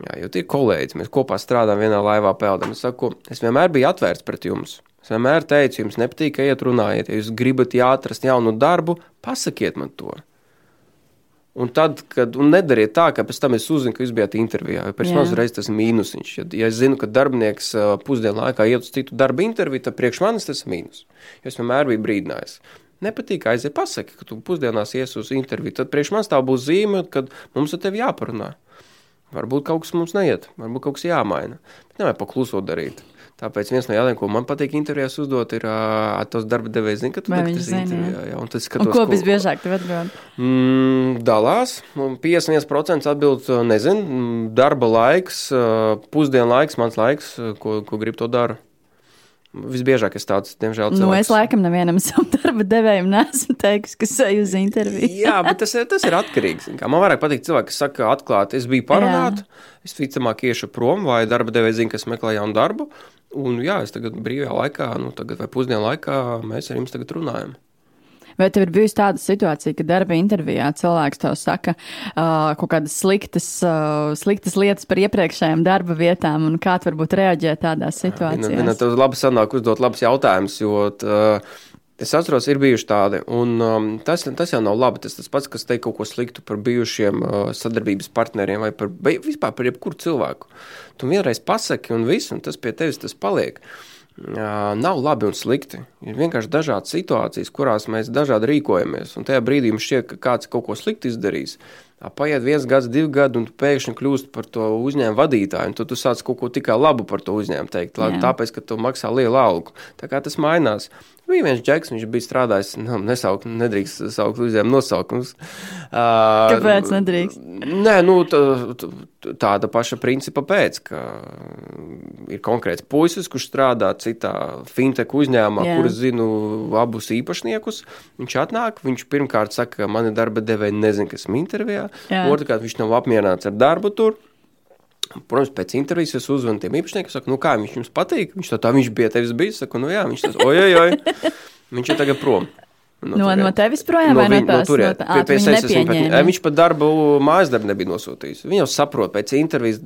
Jā, jo tie ir kolēģi, mēs kopā strādājam vienā laivā peldam. Es saku, es vienmēr biju atvērts pret jums. Es vienmēr teicu, jums nepatīk, ka iet runājiet. Ja jūs gribat atrast jaunu darbu, pasakiet man to. Un tad, kad un nedariet tā, ka pēc tam es uzzinu, ka jūs bijat intervijā, jo pēc tam uzreiz tas ir mīnusiņš. Ja, ja es zinu, ka darbinieks pusdienu laikā iet uz citu darba interviju, tad priekš manis tas ir mīnus. Jo es vienmēr biju brīdinājis. Nepatīk, aiziet, pasaki, ka tu pusdienās ies uz interviju. Tad priekš manis tā būs zīme, kad mums ar tevi jāparunā. Varbūt kaut kas mums neiet, varbūt kaut kas jāmaina. Bet nevajag paklusot darīt. Tāpēc viens no jautājumiem, ko man patīk intervijās uzdot, ir uh, tos darba devējs, zina, ka tu neesi intervijā. Jā, un tas skatos, un ko visbiežāk tev atbild? Mm, dalās. 51% atbild, nezinu, darba laiks, pusdienu laiks, mans laiks, ko, ko grib to darīt. Visbiežāk es tāds, diemžēl, cilvēks. Nu, es laikam nevienam savam darba devējam neesmu teicis, ka eju uz interviju. jā, bet tas, tas ir atkarīgs. Man vairāk patīk cilvēki, kas saka atklāti, es biju parunāta, es ticamāk iešu prom, vai darba devējs zina, ka es meklēju jaunu darbu. Un jā, es tagad brīvajā laikā, nu, tagad vai pusdienu laikā mēs ar jums tagad runājam. Vai tev ir bijusi tāda situācija, ka darba intervijā cilvēks tev saka uh, kaut kādas sliktas, uh, sliktas lietas par iepriekšējām darba vietām, un kā tu varbūt reaģē tādās situācijās? Viena, tev labi sanāk uzdot labus jautājumus, jo uh, Es atceros, ir bijuši tādi, un um, tas, tas jau nav labi. Tas tas pats, kas teikt kaut ko sliktu par bijušiem uh, sadarbības partneriem vai par, vispār par jebkuru cilvēku. Tu vienreiz pasaki, un viss, un tas pie tevis tas paliek. Uh, nav labi un slikti. Ir vienkārši dažādas situācijas, kurās mēs dažādi rīkojamies. Un tajā brīdī mums šķiet, ka kāds kaut ko slikti izdarīs. Paiet viens gads, divi gadi, un tu pēkšņi kļūsti par to uzņēmumu vadītāju. Tad tu sāc kaut ko tikai labu par to uzņēmumu teikt, Jā. tāpēc, ka tu maksā lielu algu. Tā kā tas mainās. Bija viens džeks, viņš bija strādājis, nu, nesaukt, nedrīkst saukt uzņēmumu nosaukums. Kāpēc nedrīkst? Nē, nu, tā, tāda paša principa pēc, ka ir konkrēts puisis, kurš strādā citā fintech uzņēmumā, yeah. kurus zinu abus īpašniekus. Viņš atnāk, viņš pirmkārt saka, ka mani darba devēji nezina, kas ir intervijā. Yeah. Otrkārt, viņš nav apmierināts ar darbu tur. Protams, pēc intervijas es uzzvanu tiem īpašniekiem, saku, nu kā viņš jums patīk. Viņš tā, tā viņš bija tevis bijis, saku, nu jā, viņš tas, ojoj, oj, viņš ir tagad prom. No, no, no tevis projām no vai viņ, no tās? No turien, no tā, pie, pie pat, viņš pat darbu mājas darbu nebija nosūtījis. Viņš jau saprot, pēc intervijas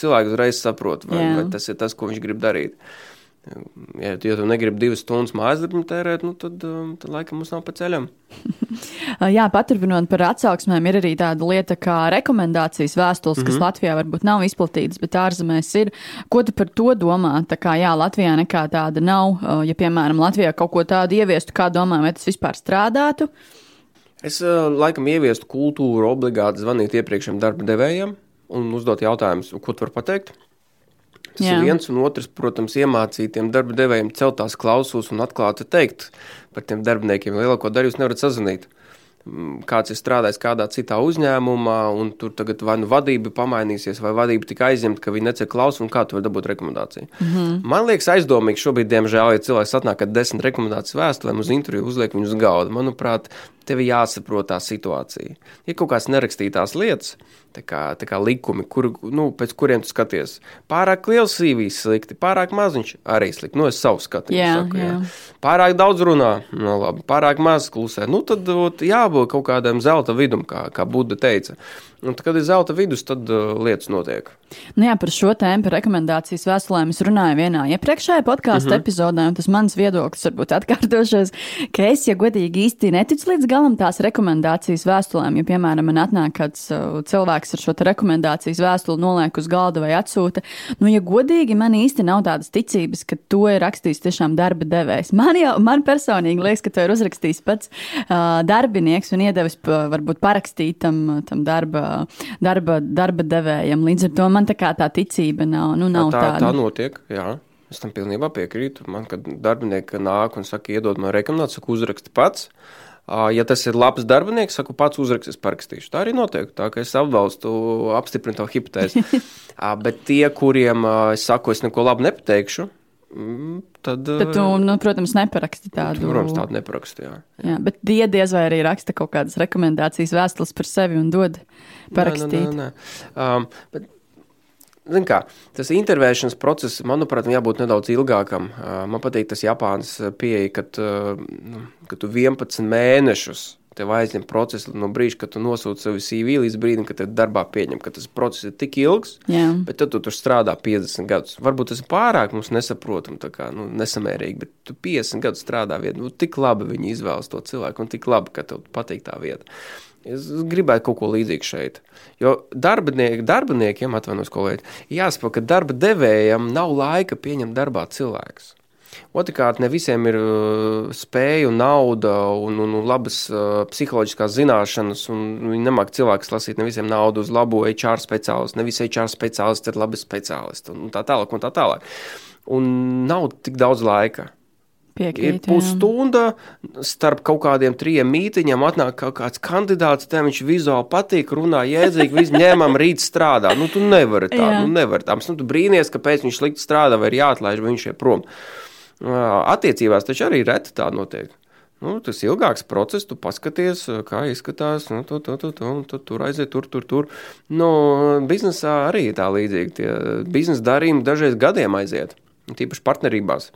cilvēks uzreiz saprot, vai, vai tas ir tas, ko viņš grib darīt. Uh, Ja, ja tu negribi divas stundas mājas darbu tērēt, nu, tad, um, tad laikam mums nav pa ceļam. Jā, paturpinot par atsauksmēm, ir arī tāda lieta kā rekomendācijas vēstules, mm -hmm. kas. Latvijā varbūt nav izplatītas, bet ārzemēs ir. Ko tu par to domā? Tā kā jā, Latvijā nekā tāda nav. Uh, ja, piemēram, Latvijā kaut ko tādu ieviestu, kā domā, vai tas vispār strādātu? Es uh, laikam ieviestu kultūru obligāti zvanīt iepriekšējiem darba devējiem un uzdot jautājumus, ko tu vari pateikt. Tas Jā. ir viens un otrs, protams, iemācītiem darba devējiem celtās klausulas un atklāti teikt par tiem darbiniekiem. Lielāko daļu jūs nevarat sazvanīt. Mm, kāds ir strādājis kādā citā uzņēmumā, un tur tagad vai nu vadība pamainīsies, vai vadība tik aizņemta, ka viņi necer klausu, un kā tu vari dabūt rekomendāciju. Mm -hmm. Man liekas, aizdomīgi šobrīd, diemžēl, ja cilvēks atnāk ar desmit rekomendāciju vēstulēm uz interviju, uzliek viņus uz galda. Manuprāt, tev jāsaprot tā situācija. Ir kaut kādas nerakstītās lietas, tā kā, tā kā likumi, kur, nu, pēc kuriem tu skaties. Pārāk liels sīvīs slikti, pārāk maziņš arī slikti. Nu, es savu skatījumu yeah, saku. Jā. Yeah. Pārāk daudz runā, nu, labi, pārāk maz klusē. Nu, tad jābūt jābūt kaut kādam zelta vidum, kā, kā Buda teica. Un, tad, kad ir zelta vidus, tad uh, lietas notiek. Nu jā, par šo tēmu, par rekomendācijas vēstulēm es runāju vienā iepriekšējā podkāstu mm -hmm. epizodē, un tas mans viedoklis varbūt atkārtošos, ka es, ja godīgi īsti neticu līdz galam tās rekomendācijas vēstulēm, ja, piemēram, man atnāk kāds uh, cilvēks ar šo rekomendācijas vēstuli, noliek uz galda vai atsūta, nu, ja godīgi, man īsti nav tādas ticības, ka to ir rakstījis tiešām darba devējs. Man jau, man personīgi liekas, ka to ir uzrakstījis pats uh, darbinieks un iedevis varbūt parakstīt tam, tam darba, darba, darba devējam. Līdz ar to man tā kā tā ticība nav. Nu, nav tā, tāda. tā notiek, jā. Es tam pilnībā piekrītu. Man, kad darbinieki nāk un saka, iedod man rekomendāciju, saku, uzraksti pats. Ja tas ir labs darbinieks, saku, pats uzrakstīs, parakstīšu. Tā arī notiek. Tā kā es atbalstu, apstiprinu to hipotēzi. Bet tie, kuriem es saku, es neko labu nepateikšu, mm, tad. Tad tu, nu, protams, neparaksti tādu. Protams, tādu neparaksti. Jā. jā, bet tie diez vai arī raksta kaut kādas rekomendācijas vēstules par sevi un dod parakstīt. Nē, nē, nē. Um, bet, Kā, tas intervēšanas process, manuprāt, jābūt nedaudz ilgākam. Man patīk tas Japānas pieeja, kad, nu, kad tu 11 mēnešus tev aizņem process no brīža, kad tu nosūti savu CV līdz brīdim, kad tev darbā pieņem, ka tas process ir tik ilgs, Jā. bet tad tu tur strādā 50 gadus. Varbūt tas ir pārāk mums nesaprotam, kā, nu, nesamērīgi, bet tu 50 gadus strādā vietā. Nu, tik labi viņi izvēlas to cilvēku un tik labi, ka tev patīk tā vieta. Es gribētu kaut ko līdzīgu šeit. Jo darbiniek, darbiniekiem, atvainojos, kolēģi, jāsaprot, ka darba devējam nav laika pieņemt darbā cilvēkus. Otrakārt, ne visiem ir uh, spēja, nauda un, un, un labas uh, psiholoģiskās zināšanas, un viņi nemāk cilvēkus lasīt. Ne visiem naudu uz labo HR speciālistu, ne visi HR speciālisti ir labi speciālisti, un tā tālāk. Un tā tālāk. Un nav tik daudz laika. Piekrīt, ir pusstunda starp kaut kādiem trim mītīņiem. Atnāk kaut kāds kandidāts, tam viņš vizuāli patīk, runā jēdzīgi, viss ņēmām rīt strādā. Nu, tu nevari tā, Jā. nu, nevari tā. Nu, tu brīnies, kāpēc viņš slikti strādā vai ir jāatlaiž, vai viņš ir prom. Attiecībās taču arī reti tā notiek. Nu, tas ir ilgāks process, tu paskaties, kā izskatās, nu, tu, tu, tu, tu, tu, tur aiziet, tur, tur, tur. Nu, biznesā arī tā līdzīgi. Biznesa darījumi dažreiz gadiem aiziet, tīpaši partnerībās.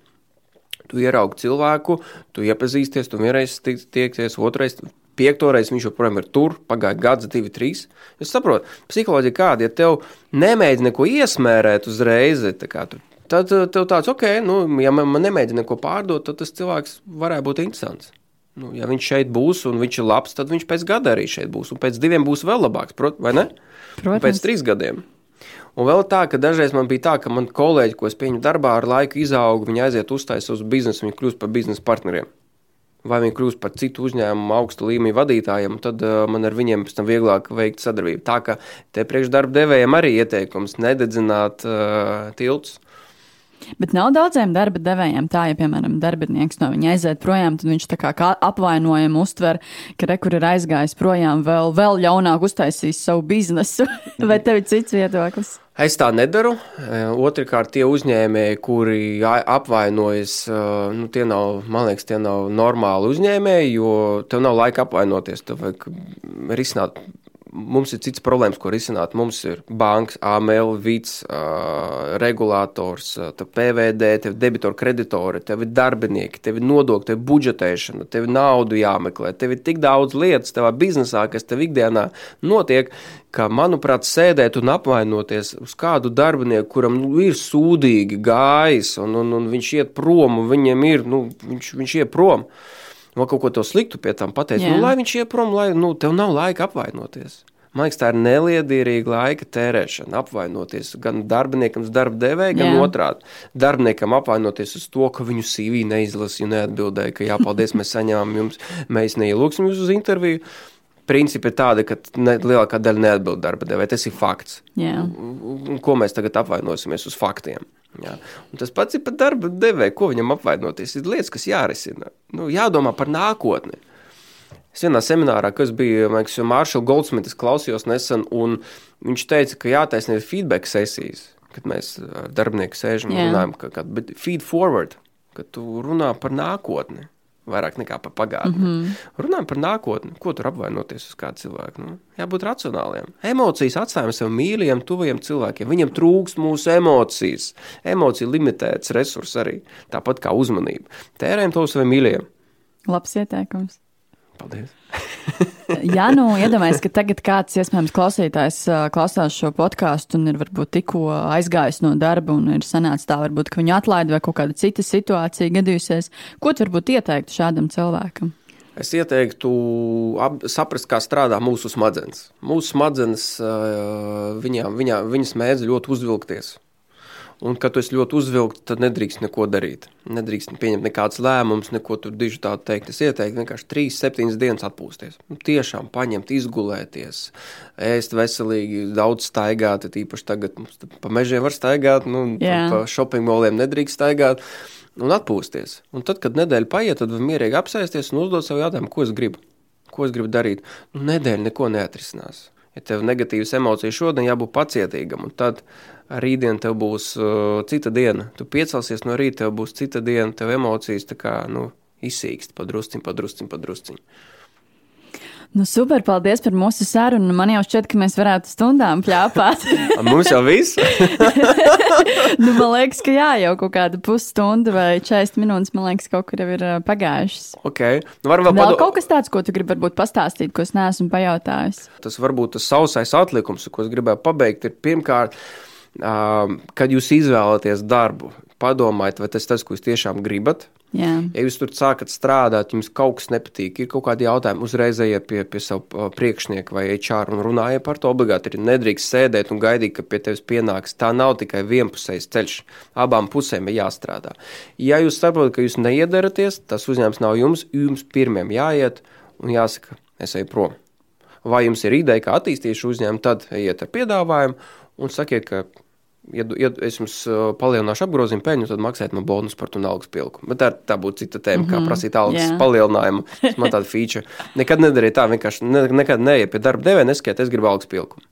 Tu ieraugi cilvēku, tu iepazīsties, tu vienreiz tieksies, otrais. Piektoreiz viņš joprojām ir tur, pagāja gads, divi, trīs. Es saprotu, psiholoģija kāda, ja tev nemēģina neko iesmērēt uzreiz, tad tev tāds, ok, nu, ja man, man nemēģina neko pārdot, tad tas cilvēks varētu būt interesants. Nu, ja viņš šeit būs un viņš ir labs, tad viņš pēc gada arī šeit būs. Un pēc diviem būs vēl labāks, prot, vai ne? Protams. Un pēc trīs gadiem. Un vēl tā, ka dažreiz man bija tā, ka man kolēģi, ko es pieņemu darbā, ar laiku izauga, viņi aiziet uztaisīt uz biznesu, viņi kļūst par biznesa partneriem. Vai viņi kļūst par citu uzņēmumu augstu līmeņu vadītājiem, tad uh, man ar viņiem pēc tam vieglāk veikt sadarbību. Tā kā te priekšdarba devējiem arī ieteikums nededzināt uh, tiltus. Bet nav daudziem darba devējiem tā, ja, piemēram, darbinieks no viņa aiziet projām, tad viņš tā kā, kā apvainojumu uztver, ka rekur ir aizgājis projām, vēl, vēl ļaunāk uztaisīs savu biznesu. Vai tev ir cits viedoklis? Es tā nedaru. E, Otrakārt, tie uzņēmēji, kuri apvainojas, e, nu, tie nav, man liekas, tie nav normāli uzņēmēji, jo tev nav laika apvainoties. Tev vajag risināt mums ir cits problēmas, ko risināt. Mums ir bankas, AML, VITS, uh, regulators, PVD, debitori, kreditori, tev ir darbinieki, tev ir nodokļi, tev ir budžetēšana, tev ir naudu jāmeklē, tev ir tik daudz lietas tavā biznesā, kas tev ikdienā notiek, ka, manuprāt, sēdēt un apvainoties uz kādu darbinieku, kuram nu, ir sūdīgi gājis, un, un, un viņš iet prom, un viņam ir, nu, viņš, viņš iet prom. Uh, vēl kaut ko to sliktu pie tam pateikt. Nu, lai viņš iet prom, lai nu, tev nav laika apvainoties. Man liekas, tā ir neliederīga laika tērēšana, apvainoties gan darbiniekam, darba devēja, gan otrādi. Darbiniekam apvainoties uz to, ka viņu CV neizlasīja, neatbildēja, ka jāpaldies, mēs saņēmām jums, mēs neielūksim jūs uz interviju. Principi ir tādi, ka ne, lielākā daļa neatbild darba devēja. Tas ir fakts. Jā. Ko mēs tagad apvainosimies uz faktiem? Jā. Un tas pats ir par darba devēju, ko viņam apvainoties. Ir lietas, kas jārisina. Nu, jādomā par nākotni. Es vienā seminārā, kas bija Māršala Goldsmiths, klausījos nesen, un viņš teica, ka jātaisnē feedback sesijas, kad mēs ar darbinieku sēžam un runājam, ka, ka, bet feed forward, ka tu runā par nākotni vairāk nekā par pagātni. Mm -hmm. Runājam par nākotni, ko tur apvainoties uz kādu cilvēku. Nu, jābūt racionāliem. Emocijas atstājam sev mīļiem, tuviem cilvēkiem. Viņam trūks mūsu emocijas. Emocija limitēts resurs arī, tāpat kā uzmanība. Tērējam to saviem mīļiem. Labs ieteikums. Paldies! ja nu iedomājamies, ka tagad kāds, iespējams, klausītājs klausās šo podkāstu un ir varbūt tikko aizgājis no darba un ir sanācis tā, varbūt, ka viņu atlaida vai kaut kāda cita situācija gadījusies, ko tu varbūt ieteiktu šādam cilvēkam? Es ieteiktu ap, saprast, kā strādā mūsu smadzenes. Mūsu smadzenes, viņām, viņā, viņas mēdz ļoti uzvilkties. Un, kad tu esi ļoti uzvilkts, tad nedrīkst neko darīt. Nedrīkst pieņemt nekādus lēmumus, neko tur diži tādu teikt. Es ieteiktu vienkārši 3, 7 dienas atpūsties. Nu, tiešām paņemt, izgulēties, ēst veselīgi, daudz staigāt. Tīpaši tagad mums pa mežiem var staigāt, nu, yeah. pa shopping moliem nedrīkst staigāt. un atpūsties. Un tad, kad nedēļa paiet, tad var mierīgi apsēsties un uzdot sev jautājumu, ko es gribu. Ko es gribu darīt? Nu, nedēļa neko neatrisinās. Ja tev ir negatīvas emocijas šodien, jābūt pacietīgam, un tad rītdien tev būs uh, cita diena. Tu piecelsies no rīta, tev būs cita diena, tev emocijas tā kā nu, izsīkst pa drusciņu, pa drusciņu, pa drusciņu. Nu, super, paldies par mūsu sarunu. Man jau šķiet, ka mēs varētu stundām pļāpāt. Mums jau viss? nu, man liekas, ka jā, jau kaut kāda pusstunda vai 40 minūtes, man liekas, kaut kur jau ir pagājušas. Okay. Nu, vēl vēl padu... kaut kas tāds, ko tu gribi varbūt pastāstīt, ko es neesmu pajautājis. Tas varbūt tas sausais atlikums, ko es gribēju pabeigt, ir pirmkārt, uh, kad jūs izvēlaties darbu, padomājiet, vai tas ir tas, ko jūs tiešām gribat Jā. Ja jūs tur sākat strādāt, jums kaut kas nepatīk, ir kaut kādi jautājumi, uzreiz ejiet pie, pie sava priekšnieka vai HR un runājiet par to. Obligāti ir nedrīkst sēdēt un gaidīt, ka pie tevis pienāks. Tā nav tikai vienpusējs ceļš. Abām pusēm ir jāstrādā. Ja jūs saprotat, ka jūs neiedaraties, tas uzņēmums nav jums, jums pirmiem jāiet un jāsaka, es eju prom. Vai jums ir ideja, kā attīstīt šo uzņēmumu, tad ejiet ar piedāvājumu un sakiet, ka ja, ja es jums palielināšu apgrozījumu peļņu, tad maksājiet man bonus par to algas pielikumu. Bet tā, tā būtu cita tēma, mm -hmm. kā mhm. prasīt algas yeah. palielinājumu. Tas man tāda feature. Nekad nedarīju tā, vienkārši ne, nekad neiet pie darba devēja, neskiet, es gribu algas pielikumu.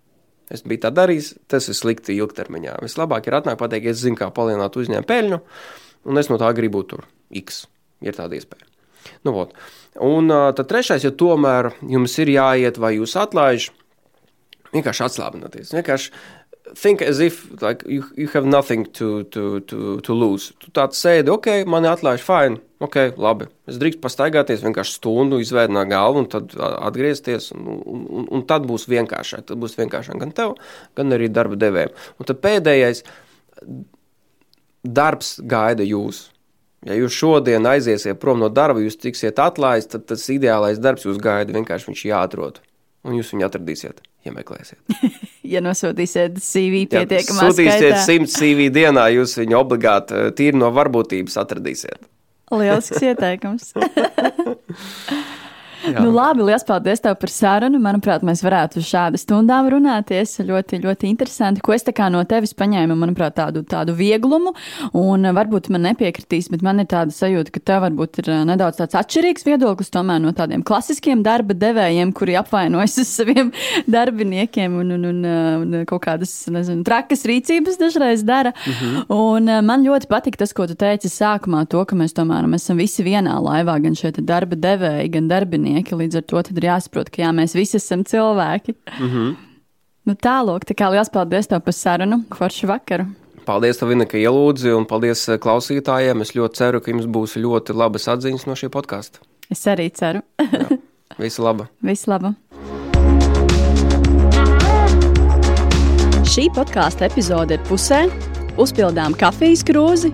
Es biju tā darījis, tas ir slikti ilgtermiņā. Vislabāk ir atnākt pateikt, es zinu, kā palielināt uzņēmumu peļņu, un es no tā gribu tur X. Ir tāda iespēja. Nu, vot. un tad trešais, ja tomēr jums ir jāiet vai jūs atlaiž, vienkārši atslābināties. Vienkārši think as if like, you, you have nothing to, to, to, to lose. Tu tāds sēdi, ok, mani atlaiž, fine, ok, labi. Es drīkstu pastaigāties vienkārši stundu, izvēdināt galvu un tad atgriezties. Un, un, un tad būs vienkāršāk. Tad būs vienkāršāk gan tev, gan arī darba devējiem. Un tad pēdējais darbs gaida jūs. Ja jūs šodien aiziesiet prom no darba, jūs tiksiet atlaists, tad tas ideālais darbs jūs gaida. Vienkārši viņš jāatrod. Un jūs viņu atradīsiet iemeklēsiet. ja nosūtīsiet CV pietiekamā ja, sūtīsiet skaitā. 100 CV dienā, jūs viņu obligāti eh, tīri no varbūtības atradīsiet. Lielisks ieteikums. Nu, labi, liels paldies tev par sarunu. Manuprāt, mēs varētu uz šādu stundām runāties. Ļoti, ļoti interesanti. Ko es no tevis paņēmu, manuprāt, tādu, tādu vieglumu. Un varbūt man nepiekritīs, bet man ir tāda sajūta, ka tev varbūt ir eh, nedaudz tāds atšķirīgs viedoklis tomēr no tādiem klasiskiem darba devējiem, kuri apvainojas uz saviem darbiniekiem un, un, un, un kaut kādas, nezinu, trakas rīcības dažreiz dara. Mm -hmm. Un eh, man ļoti patika tas, ko tu teici sākumā, to, ka mēs tomēr mēs esam visi vienā laivā, gan šie darba devēji, gan darbinieki dzīvnieki. Līdz ar to ir jāsaprot, ka jā, mēs visi esam cilvēki. Mm -hmm. nu, Tālāk, tā kā liels paldies tev par sarunu. Foršu vakaru! Paldies, Tavina, ka ielūdzi, un paldies eh, klausītājiem. Es ļoti ceru, ka jums būs ļoti labas atziņas no šī podkāsta. Es arī ceru. Visu labu! Visu labu! Šī podkāstu epizode ir pusē, uzpildām kafijas krūzi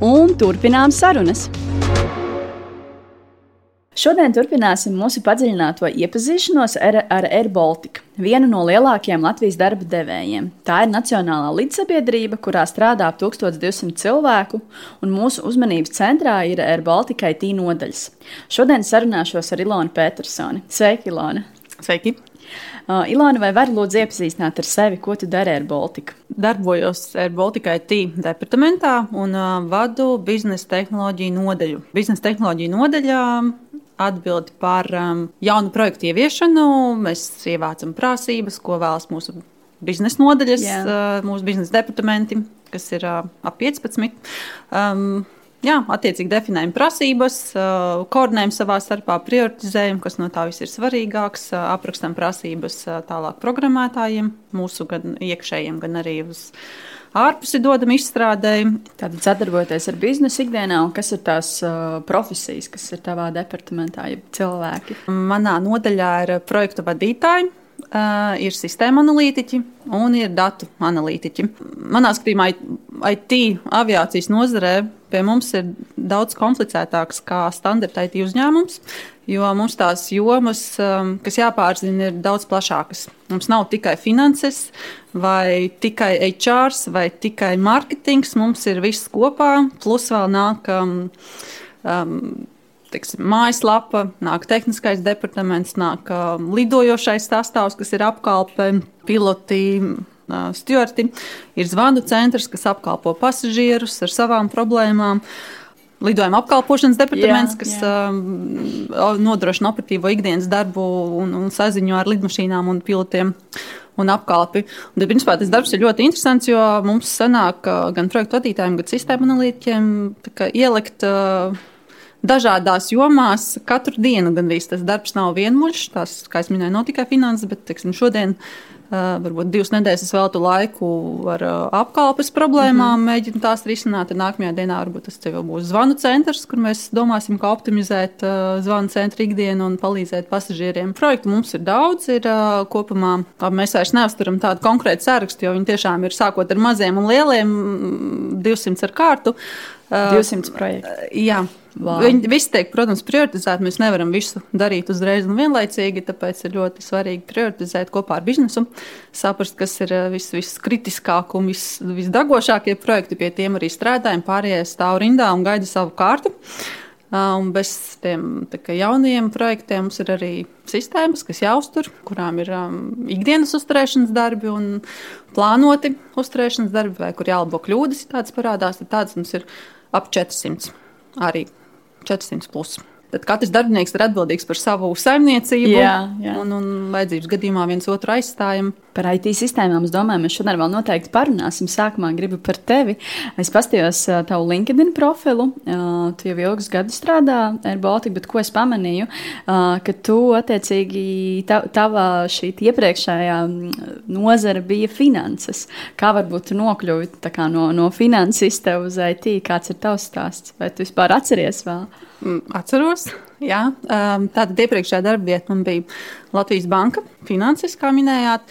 un turpinām sarunas. Šodien turpināsim mūsu padziļināto iepazīšanos ar, ar AirBaltic, vienu no lielākajiem Latvijas darba devējiem. Tā ir nacionālā līdzsabiedrība, kurā strādā ap 1200 cilvēku, un mūsu uzmanības centrā ir AirBaltic IT nodaļas. Šodien sarunāšos ar Ilonu Petersoni. Sveiki, Ilona! Sveiki! Uh, Ilona, vai vari lūdzu iepazīstināt ar sevi, ko tu dari ar Baltiku? Darbojos ar Baltika IT departamentā un uh, vadu biznesa tehnoloģiju nodeļu. Biznesa tehnoloģiju nodeļā atbildi par um, jaunu projektu ieviešanu. Mēs ievācam prasības, ko vēlas mūsu biznesa nodaļas, yeah. uh, mūsu biznesa departamenti, kas ir uh, ap 15. Um, Jā, attiecīgi definējam prasības, uh, koordinējam savā starpā, prioritizējam, kas no tā viss ir svarīgāks, uh, aprakstam prasības uh, tālāk programmētājiem, mūsu gan iekšējiem, gan arī uz ārpusi dodam izstrādēji. Tātad sadarbojoties ar biznesu ikdienā, un kas ir tās uh, profesijas, kas ir tavā departamentā, ja cilvēki? Manā nodaļā ir projektu vadītāji. Uh, ir sistēma analītiķi un ir datu analītiķi. Manā skatījumā, IT aviācijas nozarē pie mums ir daudz komplicētāks nekā standarta IT uzņēmums, jo mums tās jomas, um, kas jāpārzina, ir daudz plašākas. Mums nav tikai finanses, vai tikai HR, vai tikai mārketings. Mums ir viss kopā, plus vēl nāk. Um, um, Tiksim, mājaslapa, nāk tehniskais departaments, nāk uh, lidojošais sastāvs, kas ir apkalpe, piloti, uh, stūrti. Ir zvanu centrs, kas apkalpo pasažierus ar savām problēmām. lidojuma apkalpošanas departaments, jā, kas jā. Um, nodrošina operatīvo ikdienas darbu un, un saziņu ar lidmašīnām un pilotiem. Un apkalpi. Un, tad, principā, tas darbs ir ļoti interesants, jo mums sanāk gan projektu vadītājiem, gan sistēmu analītiķiem ielikt uh, dažādās jomās katru dienu. Gandrīz tas darbs nav vienmuļš. Tas, kā jau minēju, nav tikai finanses, bet teiksim, šodien varbūt divas nedēļas es veltu laiku ar apkalpes problēmām, mm -hmm. mēģinu tās risināt. Nākamajā dienā varbūt tas jau būs zvanu centrs, kur mēs domāsim, kā optimizēt uh, zvanu centru ikdienu un palīdzēt pasažieriem. Projektu mums ir daudz, ir uh, kopumā. Mēs vairs neuzturam tādu konkrētu sarakstu, jo viņi tiešām ir sākot ar maziem un lieliem, 200 ar kārtu. Uh, 200 projektu. Jā. Wow. Viņi visi tiek, protams, prioritizēti. Mēs nevaram visu darīt uzreiz un vienlaicīgi, tāpēc ir ļoti svarīgi prioritizēt kopā ar biznesu, saprast, kas ir eh, vis, viskritiskāk un vis, visdagošākie projekti. Pie tiem arī strādājam, pārējie stāv rindā un gaida savu kārtu. Un bez tiem jaunajiem projektiem mums ir arī sistēmas, kas jāuztur, kurām ir um, ikdienas uzturēšanas darbi un plānoti uzturēšanas darbi, vai kur jālabo kļūdas, ja tādas parādās. Tad tādas mums ir ap 400 arī 400 plus. Tad katrs darbinieks ir atbildīgs par savu saimniecību. Jā, jā. Un, un vajadzības gadījumā viens otru aizstājam. Par IT sistēmām es domāju, mēs šodien vēl noteikti parunāsim. Sākumā gribu par tevi. Es paskatījos uh, tavu LinkedIn profilu. Uh, tu jau ilgus gadus strādā ar Baltiku, bet ko es pamanīju, uh, ka tu attiecīgi ta, tava šī iepriekšējā nozara bija finanses. Kā varbūt tu nokļuvi no, no finansista uz IT? Kāds ir tavs stāsts? Vai tu vispār atceries vēl? Mm, atceros, jā. Tātad iepriekšējā darba vieta man bija Latvijas Banka, finanses, kā minējāt.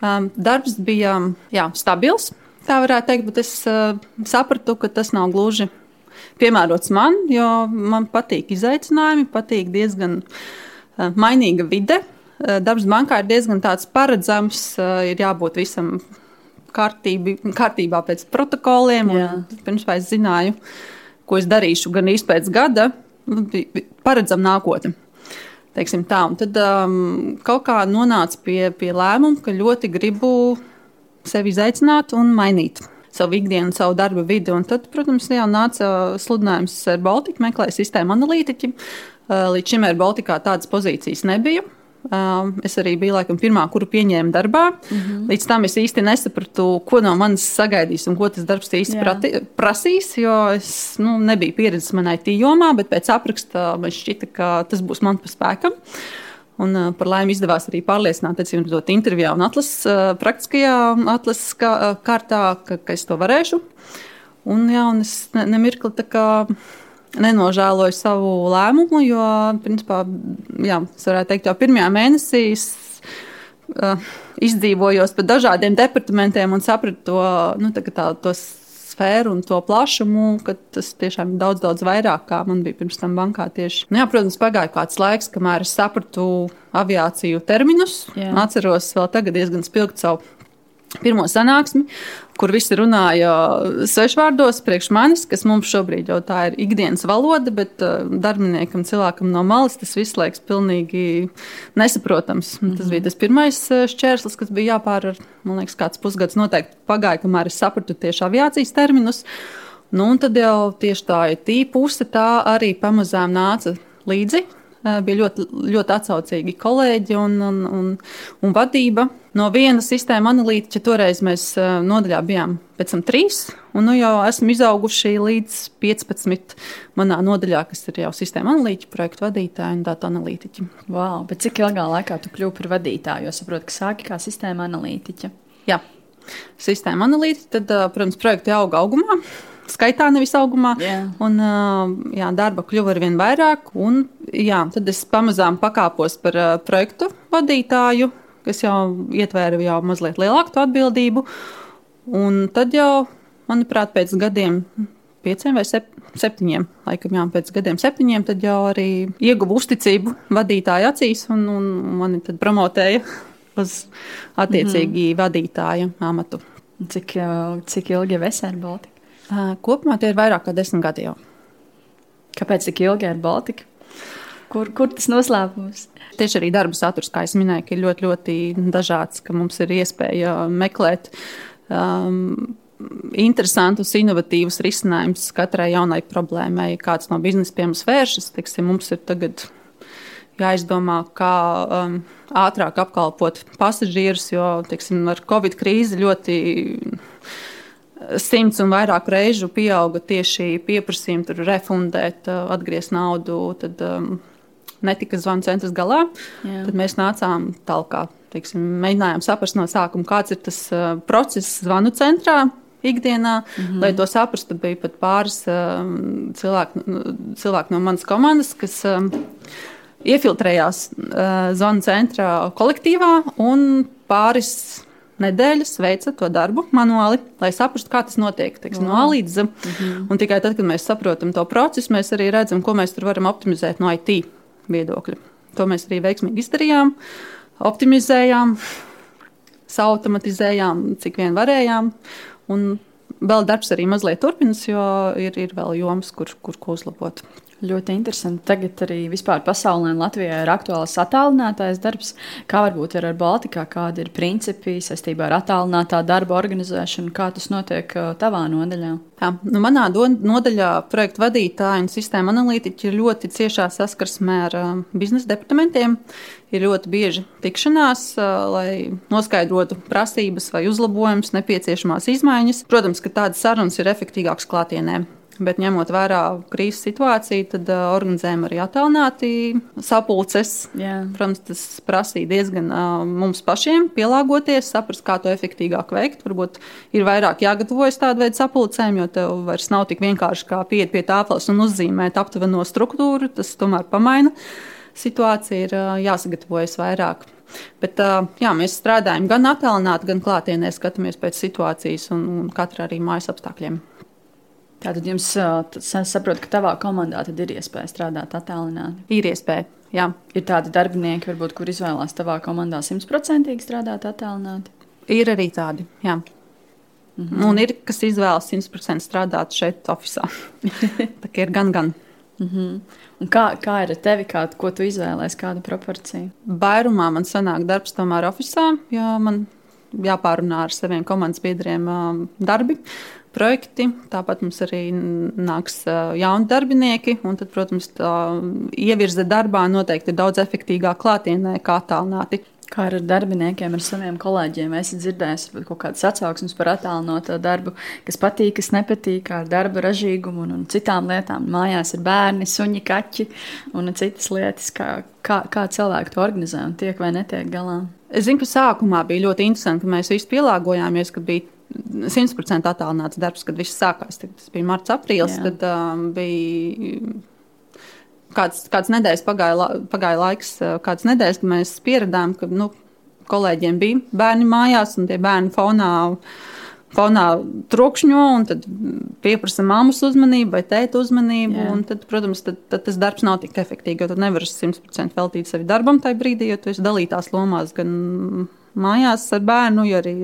Um, darbs bija jā, stabils, tā varētu teikt, bet es uh, sapratu, ka tas nav gluži piemērots man, jo man patīk izaicinājumi, patīk diezgan uh, mainīga vide. Uh, darbs bankā ir diezgan paredzams, uh, ir jābūt visam kārtībi, kārtībā pēc protokoliem. Pirms es zināju, ko es darīšu gan īsti pēc gada, Nu, paredzam nākotni. Teiksim tā, un tad um, kaut kā nonāca pie, pie lēmuma, ka ļoti gribu sevi izaicināt un mainīt savu ikdienu, savu darba vidi. Un tad, protams, jā, nāca sludinājums ar Baltiku, meklēja sistēmu analītiķi. Uh, līdz šim ar Baltikā tādas pozīcijas nebija. Um, es arī biju laikam, pirmā, kuru pieņēmu darbā. Mm -hmm. Līdz tam es īsti nesapratu, ko no manis sagaidīs un ko tas darbs īsti prati, prasīs. Jo es nu, nebiju pieredzējis manai tījomā, bet pēc apraksta man šķita, ka tas būs man pa spēkam. Un, uh, par laimi izdevās arī pārliecināt, atcīm redzot, intervijā un atlases, uh, praktiskajā atlases kā, kārtā, ka, ka es to varēšu. Un, jā, un es ne, nemirkli tā kā nenožēloju savu lēmumu, jo, principā, jā, es varētu teikt, jau pirmajā mēnesī es, uh, izdzīvojos pa dažādiem departamentiem un sapratu to, nu, tā, tā, to sfēru un to plašumu, ka tas tiešām ir daudz, daudz vairāk, kā man bija pirms tam bankā tieši. Nu, jā, protams, pagāja kāds laiks, kamēr es sapratu aviāciju terminus. Jā. Atceros vēl tagad diezgan spilgt savu pirmo sanāksmi, kur visi runāja svešvārdos priekš manis, kas mums šobrīd jau tā ir ikdienas valoda, bet uh, darbiniekam, cilvēkam no malas tas viss liekas pilnīgi nesaprotams. Mm -hmm. Tas bija tas pirmais uh, šķērslis, kas bija jāpārvar. Man liekas, kāds pusgads noteikti pagāja, kamēr es sapratu tieši aviācijas terminus. Nu, un tad jau tieši tā ir tī puse, tā arī pamazām nāca līdzi bija ļoti, ļoti atsaucīgi kolēģi un, un, un, un vadība. No viena sistēma analītiķa toreiz mēs nodaļā bijām pēc tam trīs, un nu jau esmu izauguši līdz 15 manā nodaļā, kas ir jau sistēma analītiķa, projektu vadītāja un datu analītiķa. Wow, bet cik ilgā laikā tu kļuvi par vadītāju? Jo saprotu, ka sāki kā sistēma analītiķa. Jā. Sistēma analītiķa, tad, protams, projekti auga augumā skaitā, nevis augumā. Yeah. Un, jā, darba kļuva ar vien vairāk. Un, jā, tad es pamazām pakāpos par uh, projektu vadītāju, kas jau ietvēra jau mazliet lielāku atbildību. Un tad jau, manuprāt, pēc gadiem. Pieciem vai sep, septiņiem, laikam, jā, pēc gadiem septiņiem, tad jau arī ieguvu uzticību vadītāja acīs, un, un mani tad promotēja uz attiecīgi mm vadītāja amatu. Cik, cik ilgi esi ar Baltiku? Kopumā tie ir vairāk kā desmit gadi jau. Kāpēc tik ilgi ar Baltiku? Kur, kur tas noslēpums? Tieši arī darba saturs, kā jau minēju, ir ļoti, ļoti dažāds, ka mums ir iespēja meklēt um, interesantus, inovatīvus risinājumus katrai jaunai problēmai. Kāds no biznesa pie mums vēršas, teiksim, mums ir tagad jāizdomā, kā um, ātrāk apkalpot pasažierus, jo teiksim, ar Covid krīzi ļoti simts un vairāk reižu pieauga tieši pieprasījumi tur refundēt, uh, atgriezt naudu. Tad, um, Netika zvanu centrs galā. Jā. Tad mēs nācām tālāk, mēģinājām saprast no sākuma, kāds ir tas uh, process zvanu centrā, ikdienā. Mm -hmm. Lai to saprastu, bija pat pāris um, cilvēki, cilvēki no manas komandas, kas um, iefiltrējās uh, zvanu centrā kolektīvā un pāris nedēļas veica to darbu manuāli, lai saprastu, kā tas notiek teiksim, no A līdz Z. -hmm. Un tikai tad, kad mēs saprotam to procesu, mēs arī redzam, ko mēs tur varam optimizēt no IT viedokļa. To mēs arī veiksmīgi izdarījām, optimizējām, sautomatizējām, cik vien varējām. Un vēl darbs arī mazliet turpinās, jo ir, ir vēl jomas, kur, kur ko uzlabot. Ļoti interesanti. Tagad arī vispār pasaulē un Latvijā ir aktuāls attālinātais darbs. Kā varbūt ir ar Baltikā, kādi ir principi saistībā ar attālinātā darba organizēšanu, kā tas notiek uh, tavā nodaļā? Jā, nu manā nodaļā projektu vadītāji un sistēma analītiķi ir ļoti ciešā saskarsmē ar uh, biznesa departamentiem. Ir ļoti bieži tikšanās, uh, lai noskaidrotu prasības vai uzlabojumus, nepieciešamās izmaiņas. Protams, ka tādas sarunas ir efektīvākas klātienē bet ņemot vērā krīzes situāciju, tad uh, organizējam arī attālināti sapulces. Jā. Protams, tas prasīja diezgan uh, mums pašiem pielāgoties, saprast, kā to efektīvāk veikt. Varbūt ir vairāk jāgatavojas tādu veidu sapulcēm, jo tev vairs nav tik vienkārši kā pieiet pie tāflas un uzzīmēt aptuveno struktūru. Tas tomēr pamaina. Situācija ir uh, jāsagatavojas vairāk. Bet, jā, mēs strādājam gan attālināti, gan klātienē, skatāmies pēc situācijas un, un katra arī mājas apstākļiem. Tātad jums saprot, ka tavā komandā ir iespēja strādāt attālināti. Ir iespēja. Jā. Ir tādi darbinieki, varbūt, kur izvēlās tavā komandā simtprocentīgi strādāt attālināti. Ir arī tādi. Jā. Mm -hmm. Un ir kas izvēlas 100% strādāt šeit, oficiālā. Tā kā ir gan, gan. Mm -hmm. Un kā, kā ir ar tevi? Kā, ko tu izvēlējies? Kāda proporcija? Vairumā man sanāk darbs tomēr oficiālā, jo man jāpārunā ar saviem komandas biedriem um, darbi projekti. Tāpat mums arī nāks jauni darbinieki. Tad, protams, tā ievirze darbā noteikti ir daudz efektīvāk klātienē, kā attālināti. Kā ar darbiniekiem, ar saviem kolēģiem? Es dzirdēju kaut kādas atsauksmes par attālināto darbu, kas patīk, kas nepatīk, kā ar darba ražīgumu un, un citām lietām. Mājās ir bērni, suņi, kaķi un citas lietas. Kā, kā, kā cilvēki to organizē un tiek vai netiek galā? Es zinu, ka sākumā bija ļoti interesanti, ka mēs visi pielāgojāmies, ka bija 100% attālināts darbs, kad viss sākās. Tas bija marts, aprīlis. Jā. Tad um, bija kāds, kāds nedēļas pagāja, pagāja laiks, uh, kāds nedēļas, kad mēs pieradām, ka nu, kolēģiem bija bērni mājās un tie bērni fonā. Fonā trokšņo, un tad pieprasa mammas uzmanību vai tēta uzmanību. Tad, protams, tad, tad tas darbs nav tik efektīvs, jo tu nevari 100% veltīt sevi darbam tajā brīdī, jo tu esi dalītās lomās gan mājās ar bērnu, ja arī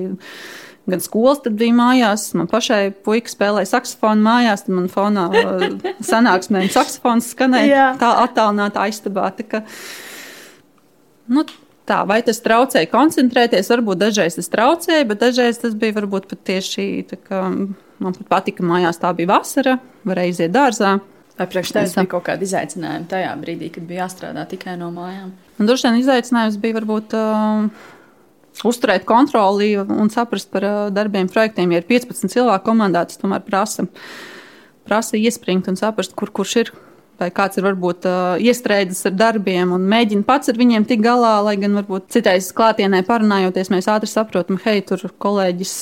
gan skolas, tad bija mājās. Man pašai puika spēlēja saksofonu mājās, tad man fonā uh, sanāksmēm saksofons skanēja tā attālinātā aizstabā. Tā, ka, nu, tā, vai tas traucēja koncentrēties? Varbūt dažreiz tas traucēja, bet dažreiz tas bija varbūt pat tieši tā, ka man pat patika mājās. Tā bija vasara, varēja iziet dārzā. Vai priekš tevis bija kaut kāda izaicinājuma tajā brīdī, kad bija jāstrādā tikai no mājām? Un droši vien izaicinājums bija varbūt. Uh, uzturēt kontroli un saprast par darbiem, projektiem. Ja ir 15 cilvēku komandā, tas tomēr prasa, prasa iespringt un saprast, kur kurš ir vai kāds ir varbūt iestrēdzis ar darbiem un mēģina pats ar viņiem tikt galā, lai gan varbūt citais klātienē parunājoties, mēs ātri saprotam, hei, tur kolēģis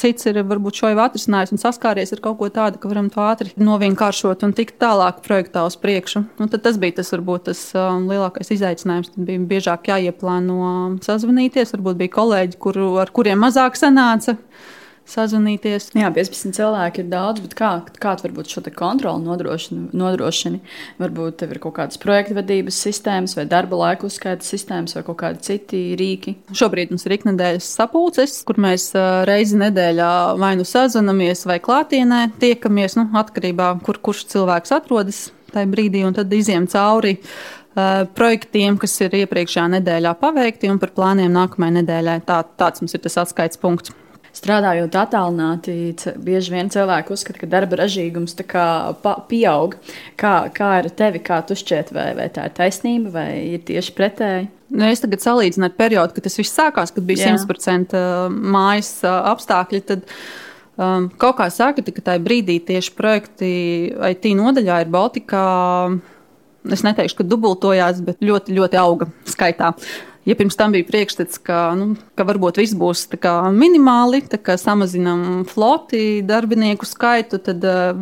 cits ir varbūt šo jau atrisinājis un saskāries ar kaut ko tādu, ka varam to ātri novienkāršot un tikt tālāk projektā uz priekšu. Nu, tas bija tas varbūt tas lielākais izaicinājums. Tad bija biežāk jāieplāno sazvanīties, varbūt bija kolēģi, kur, ar kuriem mazāk sanāca sazvanīties. Jā, 15 cilvēki ir daudz, bet kā, kā tu varbūt šo kontroli nodrošini, nodrošini? Varbūt tev ir kaut kādas projekta vadības sistēmas, vai darba laika uzskaitas sistēmas, vai kaut kādi citi rīki. Šobrīd mums ir iknedēļas sapulces, kur mēs reizi nedēļā vai nu sazvanamies, vai klātienē tiekamies, nu, atkarībā no kur kurš cilvēks atrodas tajā brīdī, un tad iziem cauri projektiem, kas ir iepriekšējā nedēļā paveikti, un par plāniem nākamajai nedēļai. Tā, tāds mums ir tas atskaites punkts. Strādājot attālināti, bieži vien cilvēki uzskata, ka darba ražīgums pieaug. Kā, kā ar tevi, kā tu šķiet, vai, vai tā ir taisnība, vai ir tieši pretēji? Nu, es tagad salīdzinu ar periodu, kad tas viss sākās, kad bija Jā. 100% mājas apstākļi. Tad, um, kaut kā saka, ka tajā brīdī tieši projekti IT nodaļā ir Baltikā. Es neteikšu, ka dubultojās, bet ļoti, ļoti auga skaitā. Ja pirms tam bija priekšstats, ka, nu, ka varbūt viss būs minimāli, tā samazinām floti, darbinieku skaitu, tad uh,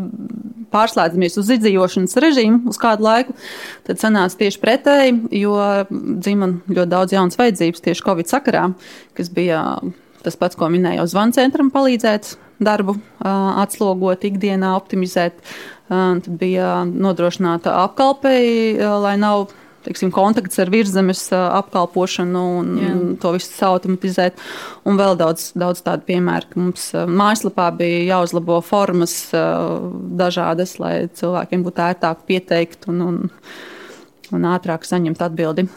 pārslēdzamies uz izdzīvošanas režīmu uz kādu laiku, tad sanāca tieši pretēji, jo dzimta ļoti daudz jaunas vajadzības tieši Covid sakarā, kas bija tas pats, ko minēju, zvanu centram palīdzēt darbu atslogot, ikdienā optimizēt. Tad bija nodrošināta apkalpei, lai nav teiksim, kontakts ar virzemes apkalpošanu un Jā. to visu automatizēt. Un vēl daudz, daudz tādu piemēru, ka mums mājaslapā bija jāuzlabo formas dažādas, lai cilvēkiem būtu ērtāk pieteikt un, un, un ātrāk saņemt atbildi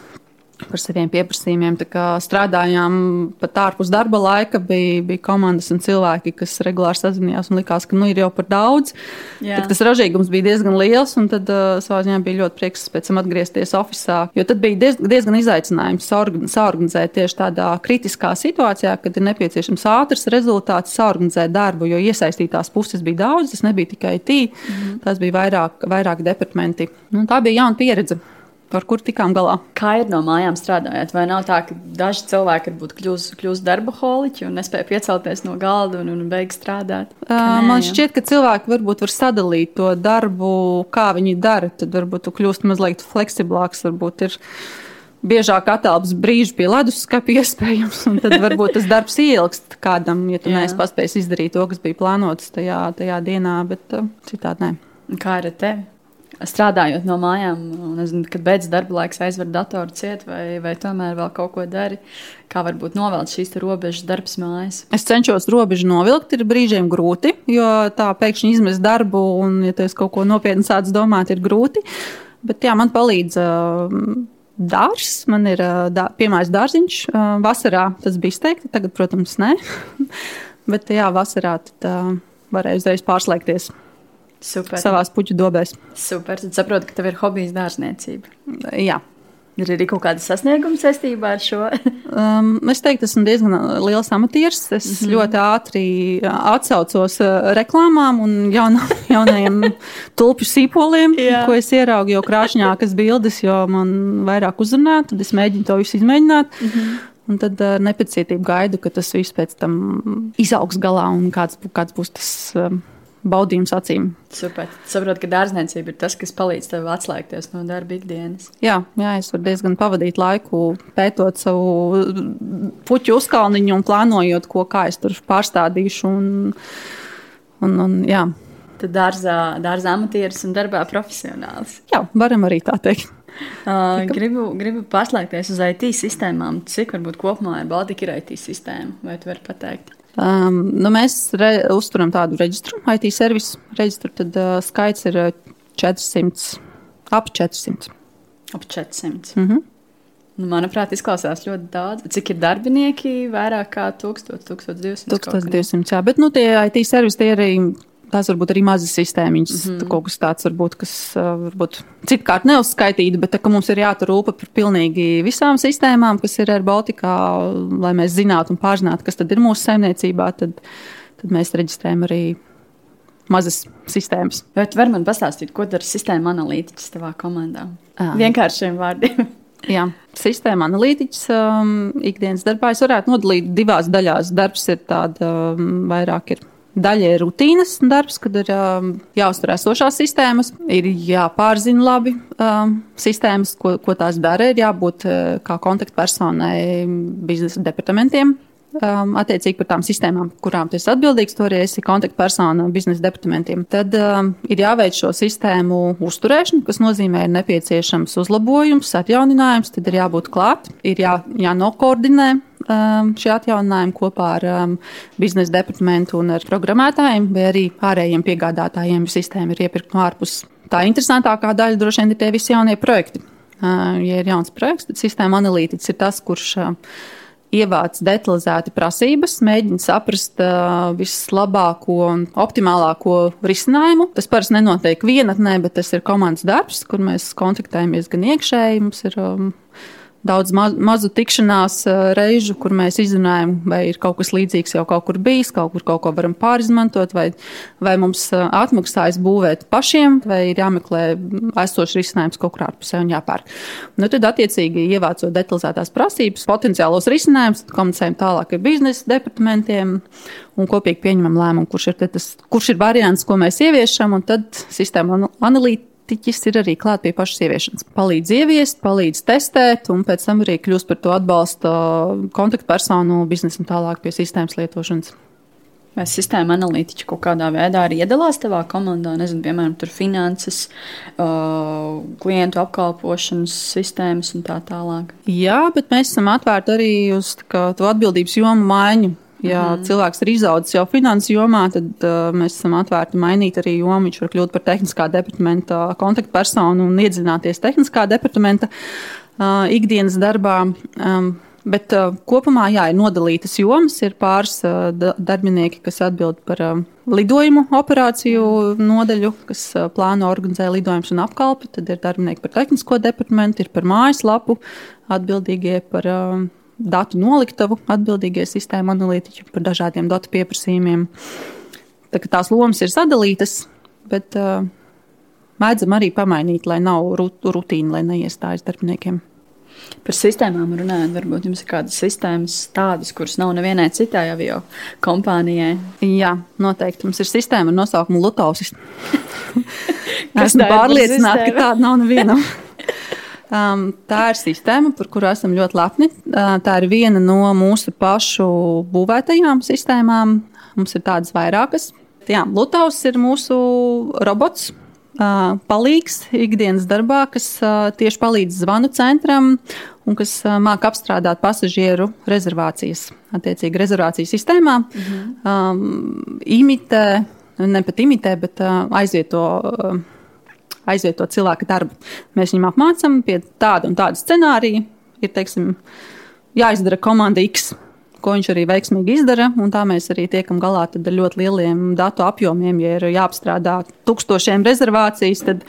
par saviem pieprasījumiem. Strādājām pat ārpus darba laika, bija, bija komandas un cilvēki, kas regulāri sazinājās un likās, ka nu, ir jau par daudz. Tas ražīgums bija diezgan liels, un tad uh, savā ziņā bija ļoti prieks pēc tam atgriezties oficiālā. Jo tad bija diez, diezgan izaicinājums saorganizēt tieši tādā kritiskā situācijā, kad ir nepieciešams ātrs rezultāts, saorganizēt darbu, jo iesaistītās puses bija daudz, tas nebija tikai tī, mm -hmm. tas bija vairāk, vairāk departamenti. Nu, tā bija jauna pieredze ar kur tikām galā. Kā ir no mājām strādājot? Vai nav tā, ka daži cilvēki varbūt kļūst, kļūst darba holiķi un nespēja piecelties no galda un, un beigt strādāt? Nē, Man šķiet, ka cilvēki varbūt var sadalīt to darbu, kā viņi dara. Tad varbūt tu kļūst mazliet fleksiblāks, varbūt ir biežāk attēlps brīži pie leduskapa iespējams, un tad varbūt tas darbs ielgst kādam, ja tu neesi paspējis izdarīt to, kas bija plānots tajā, tajā dienā, bet citādi nē. Kā ar tevi? Strādājot no mājām, nezinu, kad beidzas darba laiks, aizver datoru ciet, vai, vai tomēr vēl kaut ko dari. Kā varbūt novilkt šīs robežas darbs mājas? Es cenšos robežu novilkt, ir brīžiem grūti, jo tā pēkšņi izmest darbu, un, ja tas kaut ko nopietni sāc domāt, ir grūti. Bet jā, man palīdz. Uh, Dārzs, man ir dā, piemājas dārziņš. Vasarā tas bija izteikti, tagad, protams, nē. Bet, jā, vasarā tad uh, varēja uzreiz pārslēgties Super. savās puķu dobēs. Super. Tad saprotu, ka tev ir hobijs dārzniecība. Jā. Ir arī kaut kāda sasnieguma saistībā ar šo? um, es teiktu, esmu diezgan liels amatieris. Es mm -hmm. ļoti ātri atsaucos reklāmām un jaunā, jaunajiem tulpju sīpoliem, ko es ieraugu jau krāšņākas bildes, jo man vairāk uzrunā. Tad es mēģinu to visu izmēģināt. Mm -hmm. Un tad ar nepacietību gaidu, ka tas viss pēc tam izaugs galā un kāds, kāds būs tas um, baudījums acīm. Super. Saprotu, ka dārzniecība ir tas, kas palīdz tev atslēgties no darba ikdienas. Jā, jā es varu diezgan pavadīt laiku pētot savu puķu uzkalniņu un plānojot, ko kā es tur pārstādīšu. Un, un, un, jā. Tad dārzā, dārzā amatieris un darbā profesionāls. Jā, varam arī tā teikt. Uh, gribu, gribu paslēgties uz IT sistēmām. Cik varbūt kopumā ir Baltika IT sistēma? Vai tu vari pateikt? Um, nu mēs re, uzturam tādu reģistru, IT servisu reģistru, tad uh, skaits ir 400, ap 400. Ap 400. Mm -hmm. nu, manuprāt, izklausās ļoti daudz. Cik ir darbinieki? Vairāk kā 1000, 1200. 1200, jā, bet nu, tie IT servisi tie arī tās varbūt arī mazas sistēmiņas, mm -hmm. kaut kas tāds, varbūt, kas varbūt citkārt neuzskaitīta, bet tā, mums ir jātur rūpa par pilnīgi visām sistēmām, kas ir ar Baltikā, lai mēs zinātu un pārzinātu, kas tad ir mūsu saimniecībā, tad, tad mēs reģistrējam arī mazas sistēmas. Bet var man pastāstīt, ko dara sistēma analītiķis tavā komandā? À. Vienkāršiem vārdiem. Jā, sistēma analītiķis um, ikdienas darbā es varētu nodalīt divās daļās. Darbs ir tāds um, vairāk ir Daļa ir rutīnas darbs, kad ir um, jāuztur esošās sistēmas, ir jāpārzina labi um, sistēmas, ko, ko tās dara, ir jābūt uh, kā kontaktpersonai biznesa departamentiem, um, attiecīgi par tām sistēmām, kurām tu esi atbildīgs, to arī esi kontaktpersona biznesa departamentiem. Tad um, ir jāveic šo sistēmu uzturēšana, kas nozīmē, ir nepieciešams uzlabojums, atjauninājums, tad ir jābūt klāt, ir jā, jānokoordinē um, šie atjauninājumi kopā ar um, biznesa departamentu un ar programmētājiem, vai arī ārējiem piegādātājiem, sistēma ir iepirkta no ārpus. Tā interesantākā daļa droši vien ir tie visi jaunie projekti. Uh, ja ir jauns projekts, tad sistēma analītiķis ir tas, kurš uh, ievāc detalizēti prasības, mēģina saprast uh, vislabāko un optimālāko risinājumu. Tas parasti nenotiek vienatnē, bet tas ir komandas darbs, kur mēs kontaktējamies gan iekšēji, mums ir um, daudz maz, mazu tikšanās reižu, kur mēs izrunājam, vai ir kaut kas līdzīgs jau kaut kur bijis, kaut kur kaut ko varam pārizmantot, vai, vai mums atmaksājas būvēt pašiem, vai ir jāmeklē esošs risinājums kaut kur ārpusē un jāpērk. Nu, tad, attiecīgi, ievācot detalizētās prasības, potenciālos risinājumus, komunicējam tālāk ar biznesa departamentiem un kopīgi pieņemam lēmumu, kurš ir, tas, kurš ir variants, ko mēs ieviešam, un tad sistēma analītika praktiķis ir arī klāt pie pašas ieviešanas. Palīdz ieviest, palīdz testēt, un pēc tam arī kļūst par to atbalsta kontaktpersonu biznesam tālāk pie sistēmas lietošanas. Vai sistēma analītiķi kaut kādā veidā arī iedalās tavā komandā? Nezinu, piemēram, tur finanses, uh, klientu apkalpošanas sistēmas un tā tālāk. Jā, bet mēs esam atvērti arī uz kā, to atbildības jomu maiņu. Ja mm. cilvēks ir izaudzis jau finanses jomā, tad uh, mēs esam atvērti mainīt arī jomu. Viņš var kļūt par tehniskā departamenta kontaktpersonu un iedzināties tehniskā departamenta uh, ikdienas darbā. Um, Bet uh, kopumā jā, ir nodalītas jomas. Ir pāris uh, darbinieki, kas atbild par uh, lidojumu operāciju nodaļu, kas uh, plāno organizē lidojumus un apkalpi. Tad ir darbinieki par tehnisko departamentu, ir par mājaslapu atbildīgie par. Uh, datu noliktavu atbildīgie sistēma analītiķi par dažādiem datu pieprasījumiem. Tā, tās lomas ir sadalītas, bet uh, mēdzam arī pamainīt, lai nav rutīna, lai neiestājas darbiniekiem. Par sistēmām runājot, varbūt jums ir kādas sistēmas tādas, kuras nav nevienai citai avio kompānijai. Jā, noteikti. Mums ir sistēma ar nosaukumu Lutausis. Esmu pārliecināta, ka tāda nav nevienam. Um, tā ir sistēma, par kuru esam ļoti lepni. Uh, tā ir viena no mūsu pašu būvētajām sistēmām. Mums ir tādas vairākas. Jā, Lutaus ir mūsu robots, uh, palīgs ikdienas darbā, kas uh, tieši palīdz zvanu centram un kas uh, māca apstrādāt pasažieru rezervācijas. Attiecīgi, rezervāciju sistēmā mhm. um, imitē, ne pat imitē, bet uh, aizvieto. Uh, aizvietot cilvēka darbu. Mēs viņam apmācām pie tāda un tāda scenārija. Ir teiksim, jāizdara komanda X, ko viņš arī veiksmīgi izdara. Tā mēs arī tiekam galā ar ļoti lieliem datu apjomiem. Ja ir jāapstrādā tūkstošiem rezervācijas, tad,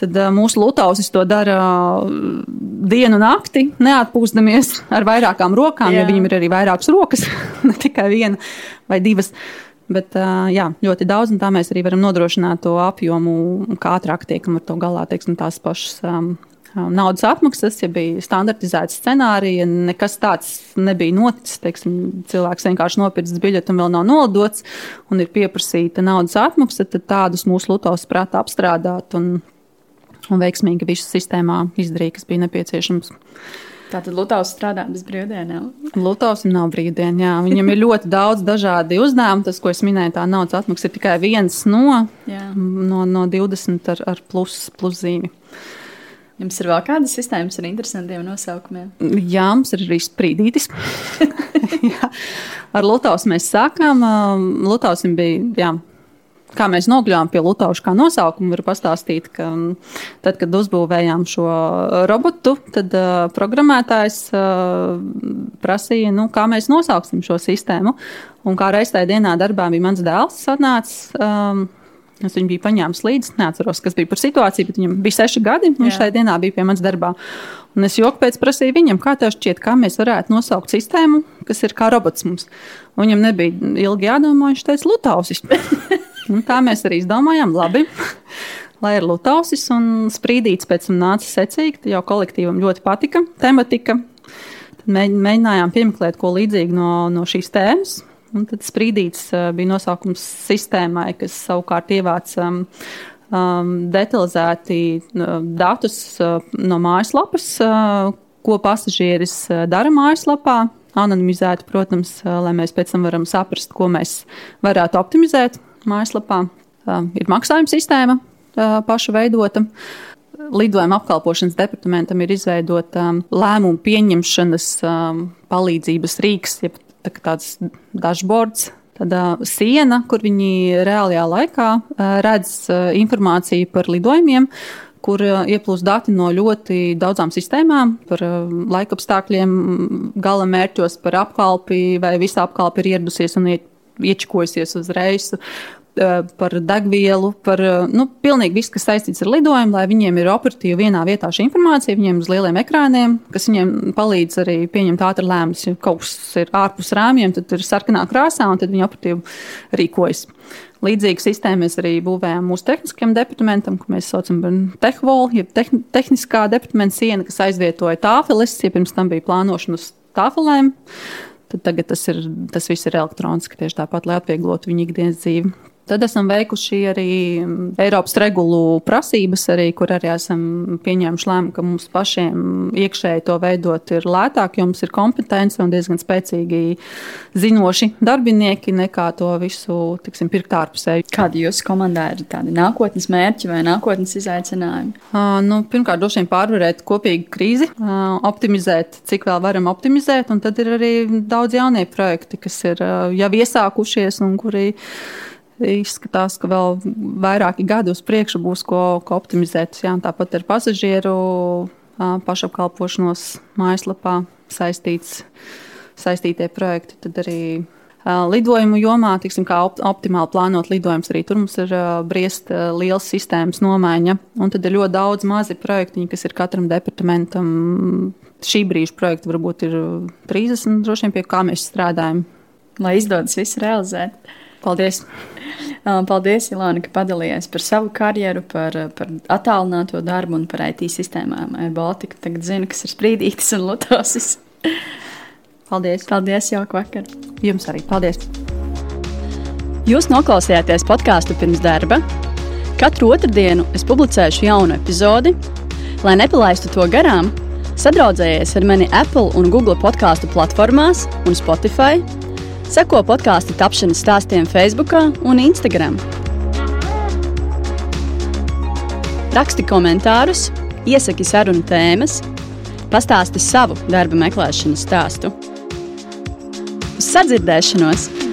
tad mūsu lutausis to dara dienu un nakti, neatpūstamies ar vairākām rokām, Jā. jo viņam ir arī vairākas rokas, ne tikai viena vai divas. Bet jā, ļoti daudz, un tā mēs arī varam nodrošināt to apjomu, kā ātrāk tiekam ar to galā, teiksim, tās pašas um, naudas atmaksas, ja bija standartizēts scenārija, nekas tāds nebija noticis. Teiksim, cilvēks vienkārši nopircis biļeti un vēl nav nolidots, un ir pieprasīta naudas atmaksa, tad tādus mūsu lutos prātā apstrādāt un, un veiksmīgi visu sistēmā izdarīt, kas bija nepieciešams. Tātad Lutāvs strādā bez brīvdienām. Lutāvs nav brīvdiena, jā. Viņam ir ļoti daudz dažādi uzdevumi. Tas, ko es minēju, tā naudas atmaksa ir tikai viens no, jā. no, no 20 ar, ar plus, plus zīmi. Jums ir vēl kādas sistēmas ar interesantiem nosaukumiem? Jā, mums ir arī sprīdītis. ar Lutāvs mēs sākām. Lutāvs bija. Jā, kā mēs nokļuvām pie Lutauša kā nosaukuma, var pastāstīt, ka mm, tad, kad uzbūvējām šo robotu, tad uh, programmētājs uh, prasīja, nu, kā mēs nosauksim šo sistēmu. Un kā reiz tajā dienā darbā bija mans dēls, atnācis. Um, Es viņu biju paņēmis līdzi. Neatceros, kas bija par situāciju, bet viņam bija seši gadi. Viņš tajā dienā bija pie manas darbā. Un es joku pēc prasīju viņam, kā tev šķiet, kā mēs varētu nosaukt sistēmu, kas ir kā robots mums. Un viņam nebija ilgi jādomā, viņš teica, Lutausis. Un tā mēs arī izdomājām, labi. Lai ir Lutausis un sprīdīts pēc tam nāca secīgi, jau kolektīvam ļoti patika tematika. Tad mēģinājām piemeklēt ko līdzīgu no, no šīs tēmas. Un tad sprīdīts uh, bija nosaukums sistēmai, kas savukārt ievāca um, um, detalizēti uh, datus uh, no mājaslapas, ko pasažieris dara mājaslapā. Anonimizēti, protams, lai mēs pēc tam varam saprast, ko mēs varētu optimizēt mājaslapā. Ir maksājuma sistēma paša veidota. Lidojuma apkalpošanas departamentam ir izveidota lēmumu pieņemšanas palīdzības rīks, jeb tāds dashboards, tāda siena, kur viņi reālajā laikā redz informāciju par lidojumiem, kur ieplūst dati no ļoti daudzām sistēmām par laikapstākļiem, gala mērķos, par apkalpi, vai visa apkalpe ir ieradusies un iečkojusies uz reisu. Par degvielu, par nu, pilnīgi visu, kas saistīts ar lidojumu, lai viņiem ir operatīvi vienā vietā šī informācija, viņiem uz lieliem ekrāniem, kas viņiem palīdz arī pieņemt ātri lēmumus. Ja kaut kas ir ārpus rāmjiem, tad ir sarkanā krāsā, un tad viņi operatīvi rīkojas. Līdzīgu sistēmu mēs arī būvējām mūsu tehniskajam departamentam, ko mēs saucam par tehvolu, jeb tehn tehniskā departamenta siena, kas aizvietoja tāfeles, ja pirms tam bija plānošana uz tāfelēm. Tad tagad tas, ir, tas viss ir elektroniski, tieši tāpat, lai atvieglotu viņu ikdienas dzīvi. Tad esam veikuši arī Eiropas regulu prasības, arī, kur arī esam pieņēmuši lēmumu, ka mums pašiem iekšēji to veidot ir lētāk, jo mums ir kompetence un diezgan spēcīgi zinoši darbinieki, nekā to visu tiksim, pirkt ārpusē. Kādi jūsu komandā ir tādi nākotnes mērķi vai nākotnes izaicinājumi? Uh, nu, pirmkārt, droši vien pārvarēt kopīgu krīzi, uh, optimizēt, cik vēl varam optimizēt, un tad ir arī daudz jaunie projekti, kas ir uh, jau iesākušies un kuri izskatās, ka vēl vairāki gadi uz priekšu būs ko, ko optimizēt. Jā, tāpat ar pasažieru pašapkalpošanos mājaslapā saistīts, saistītie projekti. Tad arī lidojumu jomā, tiksim, kā opt, optimāli plānot lidojumus, arī tur mums ir briest liels sistēmas nomaiņa. Un tad ir ļoti daudz mazi projekti, kas ir katram departamentam. Šī brīža projekti varbūt ir 30, droši vien pie kā mēs strādājam. Lai izdodas visu realizēt. Paldies! Paldies, Ilona, ka padalījies par savu karjeru, par, par attālināto darbu un par IT sistēmām. Baltika tagad zina, kas ir sprīdītis un lutosis. Paldies! Paldies, jauka vakar! Jums arī paldies! Jūs noklausījāties podkāstu pirms darba. Katru otrdienu es publicēšu jaunu epizodi. Lai nepalaistu to garām, sadraudzējies ar mani Apple un Google podkāstu platformās un Spotify Seko podkāstu tapšanas stāstiem Facebook un Instagram. Raksti komentārus, iesaki sarunu tēmas, pastāsti savu darba meklēšanas stāstu. Uz sadzirdēšanos!